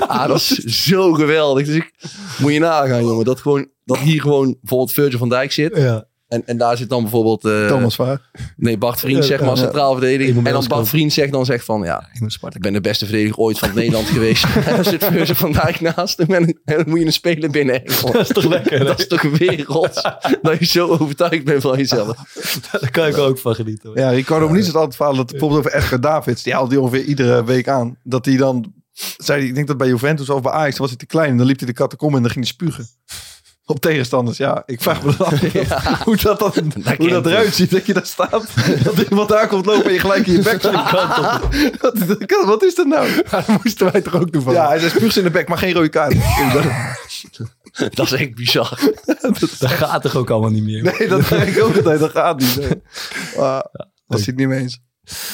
ah, dat is zo geweldig. Dus ik, moet je nagaan, jongen. Dat, gewoon, dat hier gewoon bijvoorbeeld Virgil van Dijk zit. Ja. En, en daar zit dan bijvoorbeeld... eh, Thomas Vaar. Nee, Bart Vriend, zeg maar, centraal verdediger. Ik moet En dan Bart. Vriend zegt dan zegt van, ja, ik ben de beste verdediger ooit van Nederland geweest. En dan zit Virgil van Dijk naast hem en, en dan moet je een speler binnen. Dat is toch lekker? Dat is toch wereld. dat je zo overtuigd bent van jezelf. Daar kan ik ook van genieten. hoor. Ja, Ricardo Moniz had altijd verhaal dat bijvoorbeeld over Edgar Davids. Die haalde die ongeveer iedere week aan. Dat hij dan, zei hij, ik denk dat bij Juventus of bij Ajax was hij te klein. En dan liep hij de catacombe en dan ging hij spugen. Op tegenstanders, ja. Ik vraag me dan af hoe dat, dan, hoe dat eruit ziet. Dat je daar staat, dat iemand daar komt lopen en je gelijk in je bek slikt. wat, wat is dat nou? dat moesten wij toch ook doen van. Ja, hij zei spuugt in de bek, maar geen rode kaart. Dat is echt bizar. Dat gaat toch ook allemaal niet meer. Nee, dat denk ik ook altijd. Dat gaat niet. Nee. Maar, dat zit het niet mee eens.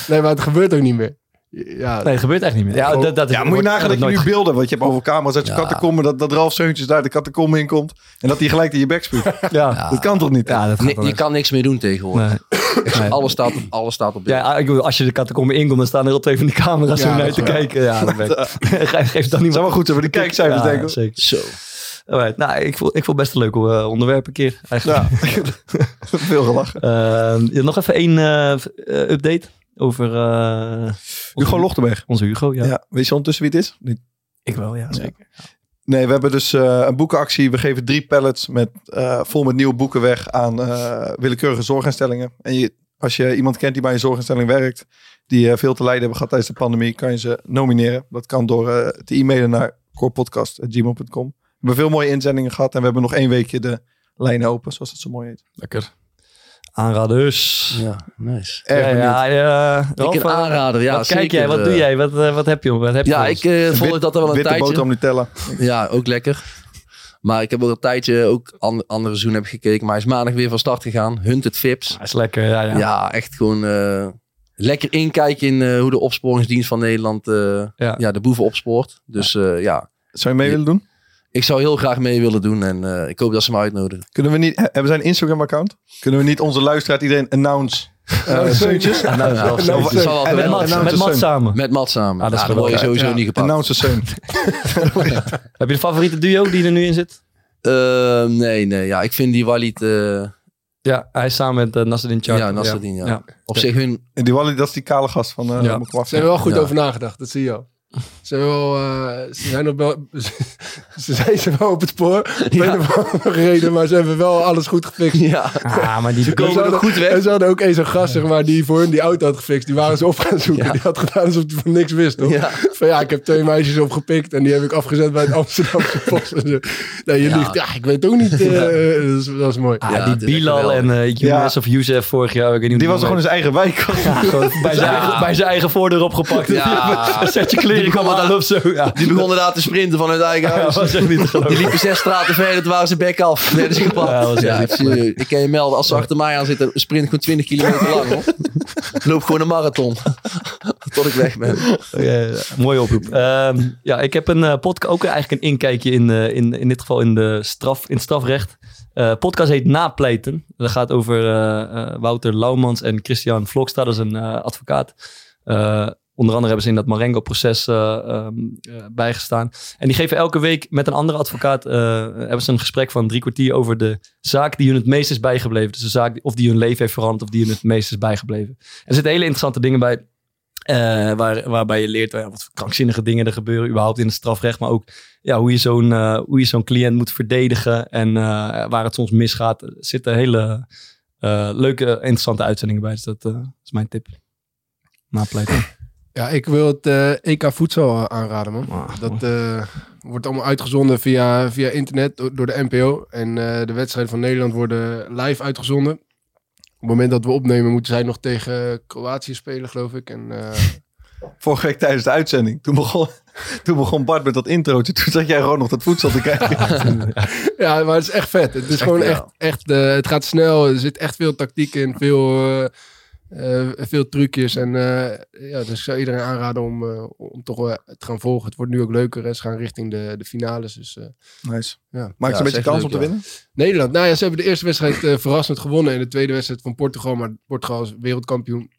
Nee, maar het gebeurt ook niet meer. Ja, Nee, dat gebeurt echt niet meer. Ja, dat, dat Ja, moet je nagaan dat je nu beelden, want je hebt over camera's uit je Ja. dat, dat Ralf Seuntjes daar de catacombe in komt en dat hij gelijk in je bek spuugt. Ja. Dat kan toch niet? Ja, dat Nee, je echt. kan niks meer doen tegenwoordig. Nee. Alles, staat op, alles staat op beeld. Ja, ik bedoel, als je de catacombe inkomt, dan staan er op twee van die camera's Ja, om naar dat te kijken. Ja, dat ben ik. Geef, geef dan niet zou wel goed zijn voor de kijkcijfers, denk ik. Zeker. Zo. Alright, nou, ik vond, ik vond best een leuk eh, onderwerp een keer. Eigenlijk. Veel gelachen. Eh, ja, nog even één eh, eh, update over eh, onze- Hugo Lochtenberg. Onze Hugo, ja. Ja. Weet je ondertussen wie het is? Niet. Ik wel, ja, zeker. Nee, we hebben dus eh, een boekenactie. We geven drie pallets met, eh, vol met nieuwe boeken weg aan eh, willekeurige zorginstellingen. En je, als je iemand kent die bij een zorginstelling werkt, die eh, veel te lijden hebben gehad tijdens de pandemie, kan je ze nomineren. Dat kan door eh, te e-mailen naar corepodcast.gmail.com. We hebben veel mooie inzendingen gehad en we hebben nog één weekje de lijnen open, zoals het zo mooi heet. Lekker. Aanraders. Ja, nice. Erg ja, ja, ja. Ik een eh, aanrader, ja. wat kijk jij? Wat doe jij? Wat, eh, wat heb je? Wat heb je Ja, ik eh volg dat al wel een Witte tijdje. boterham Nutella. Ja, ook lekker. Maar ik heb ook een tijdje ook an- andere seizoen heb gekeken. Maar hij is maandag weer van start gegaan. Hunted Vips. Ja, is lekker, ja, ja. Ja, echt gewoon eh, lekker inkijken in hoe de opsporingsdienst van Nederland eh, Ja. ja. de boeven opspoort. Dus ja, Zou je mee willen doen? Ik zou heel graag mee willen doen. En eh, ik hoop dat ze me uitnodigen. Kunnen we niet, hebben zij een Instagram account? Kunnen we niet onze luisteraar iedereen announce uh, Seuntjes? Ja, nou, Ja, En met Mats samen. Met Matt samen. Ah, dat is ja, word je sowieso Ja. niet gepakt. Announce Seun. Heb je een favoriete duo die er nu in zit? Eh, nee, nee. Ja, ik vind die Walid... eh Ja, hij is samen met uh, Nasreddin Chak. ja, Nasreddin, ja. Op zich hun... En die Wally, dat is die kale gast van... Uh, Ja. Ze hebben wel goed Ja. over nagedacht, dat zie je al. Ze, hebben wel, eh, ze zijn op wel, ze zijn ze wel op het spoor. Ik weet nog wel gereden, maar ze hebben wel alles goed gefixt. Ja. Ah, maar die Ze komen Ze hadden- goed weg. En ze hadden ook eens een gast, zeg maar, die voor hun die auto had gefixt. Die waren ze op gaan zoeken. Die had gedaan alsof hij van niks wist, toch? Ja. Van ja, ik heb twee meisjes opgepikt en die heb ik afgezet bij het Amsterdamse post. Nee, je Ja. liegt. Ja, ik weet ook niet. eh, dat, is, dat is mooi. Ah, Ja, die Bilal en eh Younes of Youssef vorig jaar. Ik weet niet Die was gewoon in zijn eigen wijk. Ja, bij, zijn eigen, bij zijn eigen voordeur opgepakt. Ja. Een setje kleren Die kwam begon aan of zo. Ja. Die begon inderdaad te sprinten vanuit eigen Ja, huis. was echt niet te. Die liepen zes straten verder, toen waren ze bek af. Werden ze gepakt. Ja, dat was Ja, echt ik, kan je melden, als ze achter mij aan zitten, sprint gewoon 20 kilometer lang. Hoor. Ik loop gewoon een marathon. Tot ik weg ben. Oké, mooie oproep. Ehm, ja, ik heb een eh, podcast, ook eigenlijk een inkijkje in, eh, in, in dit geval in, de straf, in het strafrecht. Eh podcast heet Napleiten. Dat gaat over eh, eh, Wouter Laumans en Christian Vloksta, dat is een eh, advocaat. Onder andere hebben ze in dat Marengo-proces eh, ehm, eh, bijgestaan. En die geven elke week met een andere advocaat eh, hebben ze een gesprek van drie kwartier over de zaak die hun het meest is bijgebleven. Dus de zaak of die hun leven heeft veranderd of die hun het meest is bijgebleven. Er zitten hele interessante dingen bij. waar, waarbij je leert wat voor krankzinnige dingen er gebeuren überhaupt in het strafrecht. Maar ook ja, hoe je zo'n hoe je zo'n cliënt moet verdedigen. En waar het soms misgaat. Er zitten hele leuke, interessante uitzendingen bij. Dus dat is mijn tip. Napleiten. Ja, ik wil het eh, EK voedsel aanraden, man. dat eh, wordt allemaal uitgezonden via, via internet door, door de NPO. En eh, de wedstrijden van Nederland worden live uitgezonden. Op het moment dat we opnemen, moeten zij nog tegen Kroatië spelen, geloof ik. En, eh, Vorige week tijdens de uitzending. Toen begon, toen begon Bart met dat introotje. Toen zat jij gewoon nog dat voedsel te kijken. ja, maar het is echt vet. Het is gewoon echt, echt eh, het gaat snel. Er zit echt veel tactiek in, veel, eh, veel trucjes. En eh, ja, dus ik zou iedereen aanraden om, eh, om toch wel te gaan volgen. Het wordt nu ook leuker. Hè. Ze gaan richting de, de finales. Dus, eh, Nice. ja. Maakt ze een beetje kans om te winnen? Nederland. Nou ja, ze hebben de eerste wedstrijd eh, verrassend gewonnen. En de tweede wedstrijd van Portugal. Maar Portugal is wereldkampioen.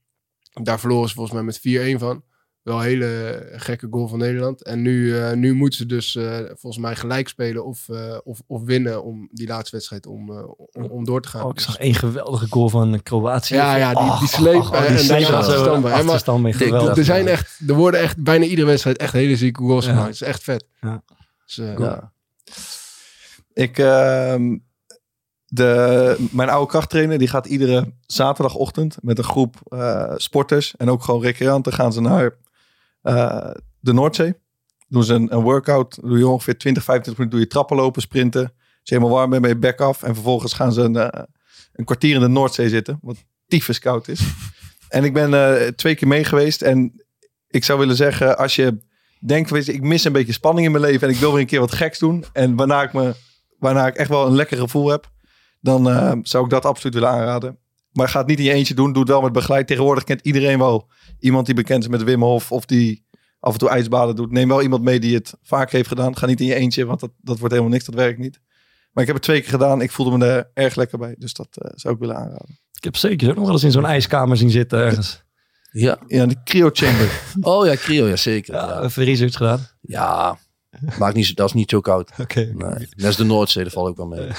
Daar verloren ze volgens mij met 4-1 van. Wel een hele gekke goal van Nederland. En nu, eh, nu moeten ze dus eh, volgens mij gelijk spelen of, eh, of, of winnen om die laatste wedstrijd om, om, om door te gaan. Oh, ik zag één geweldige goal van Kroatië. Ja, ja, die, Oh, die sleep oh, oh, die en daarna achterstand bij. Maar achterstand mee, geweldig. Er, zijn echt, er worden echt bijna iedere wedstrijd echt hele zieke goals Ja. gemaakt. Het is echt vet. Ja. Dus, eh, Ja. Ik, ehm, de, mijn oude krachttrainer die gaat iedere zaterdagochtend met een groep eh, sporters en ook gewoon recreanten gaan ze naar eh, de Noordzee. Doen ze een, een workout, doe je ongeveer 20, 25 minuten, doe je trappen lopen, sprinten. Als je helemaal warm bent, ben je back af. En vervolgens gaan ze een, eh, een kwartier in de Noordzee zitten, wat tyfus koud is. en ik ben eh, twee keer mee geweest en ik zou willen zeggen, als je denkt, weet je, ik mis een beetje spanning in mijn leven en ik wil weer een keer wat geks doen. En waarna ik, me, waarna ik echt wel een lekker gevoel heb, dan zou ik dat absoluut willen aanraden. Maar ga het niet in je eentje doen, doe het wel met begeleid. Tegenwoordig kent iedereen wel iemand die bekend is met Wim Hof of die af en toe ijsbaden doet. Neem wel iemand mee die het vaker heeft gedaan. Ga niet in je eentje, want dat, dat wordt helemaal niks, dat werkt niet. Maar ik heb het twee keer gedaan, ik voelde me er erg lekker bij. Dus dat eh, zou ik willen aanraden. Ik heb zeker ook nog wel eens in zo'n ijskamer zien zitten ergens. Ja. Ja, de cryo chamber. Oh ja, cryo, ja zeker. Ja, Ja, even research gedaan. ja. Maakt niet, zo- dat is niet zo koud. Oké. Nee. Dat is de Noordzee, dat valt ook wel mee.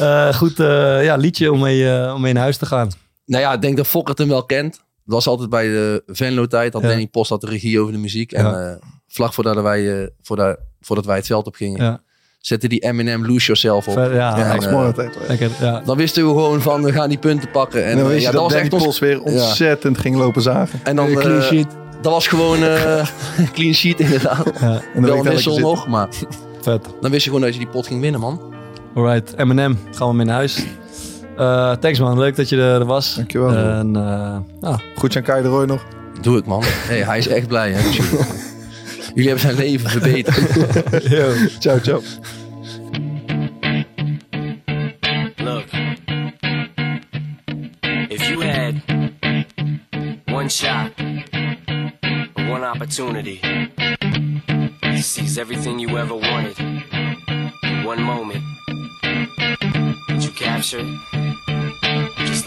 Eh, goed, eh, ja, liedje om mee, eh, om mee naar huis te gaan. Nou ja, ik denk dat Fokkert hem wel kent. Dat was altijd bij de Venlo-tijd. Had Ja. Danny Post had de regie over de muziek. En Ja. vlak voordat wij, eh, voordat, voordat wij het veld op gingen, Ja. zette die Eminem Lose Yourself op. Ver- ja, En, dat. Lekker, ja. Dan wisten we gewoon van, we gaan die punten pakken. En, En dan wist ja, je dat, was Danny echt ons- weer ontzettend ging lopen zagen. En dan, sheet. Dat was gewoon eh clean sheet inderdaad. Ja, En dan Wel een wissel nog, maar vet. dan wist je gewoon dat je die pot ging winnen, man. Alright, Eminem, gaan we mee naar huis. Eh, thanks man, leuk dat je er, was. Dankjewel. En eh, nou, Goed aan Kai de Roy nog. Doe ik, man. Hey, hij is echt blij, hè. Jullie- jullie hebben zijn leven verbeterd. Yo. Ciao, ciao. Look, if you had one shot, opportunity. To seize everything you ever wanted. In one moment, would you capture it?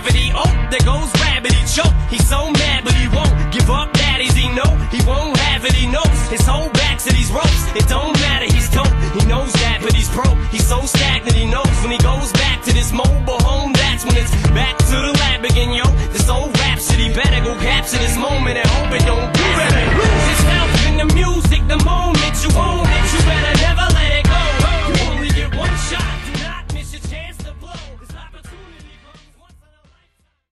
gravity. Oh, there goes rabbit, he choke. He's so mad, but he won't give up daddies. He know he won't have it, he knows his whole back to these ropes. It don't matter, he's dope. He knows that, but he's broke. He's so stagnant, he knows when he goes back to this mobile home. That's when it's back to the lab again, yo. This old rhapsody better go capture this moment and hope it don't do better. Lose his mouth in the music.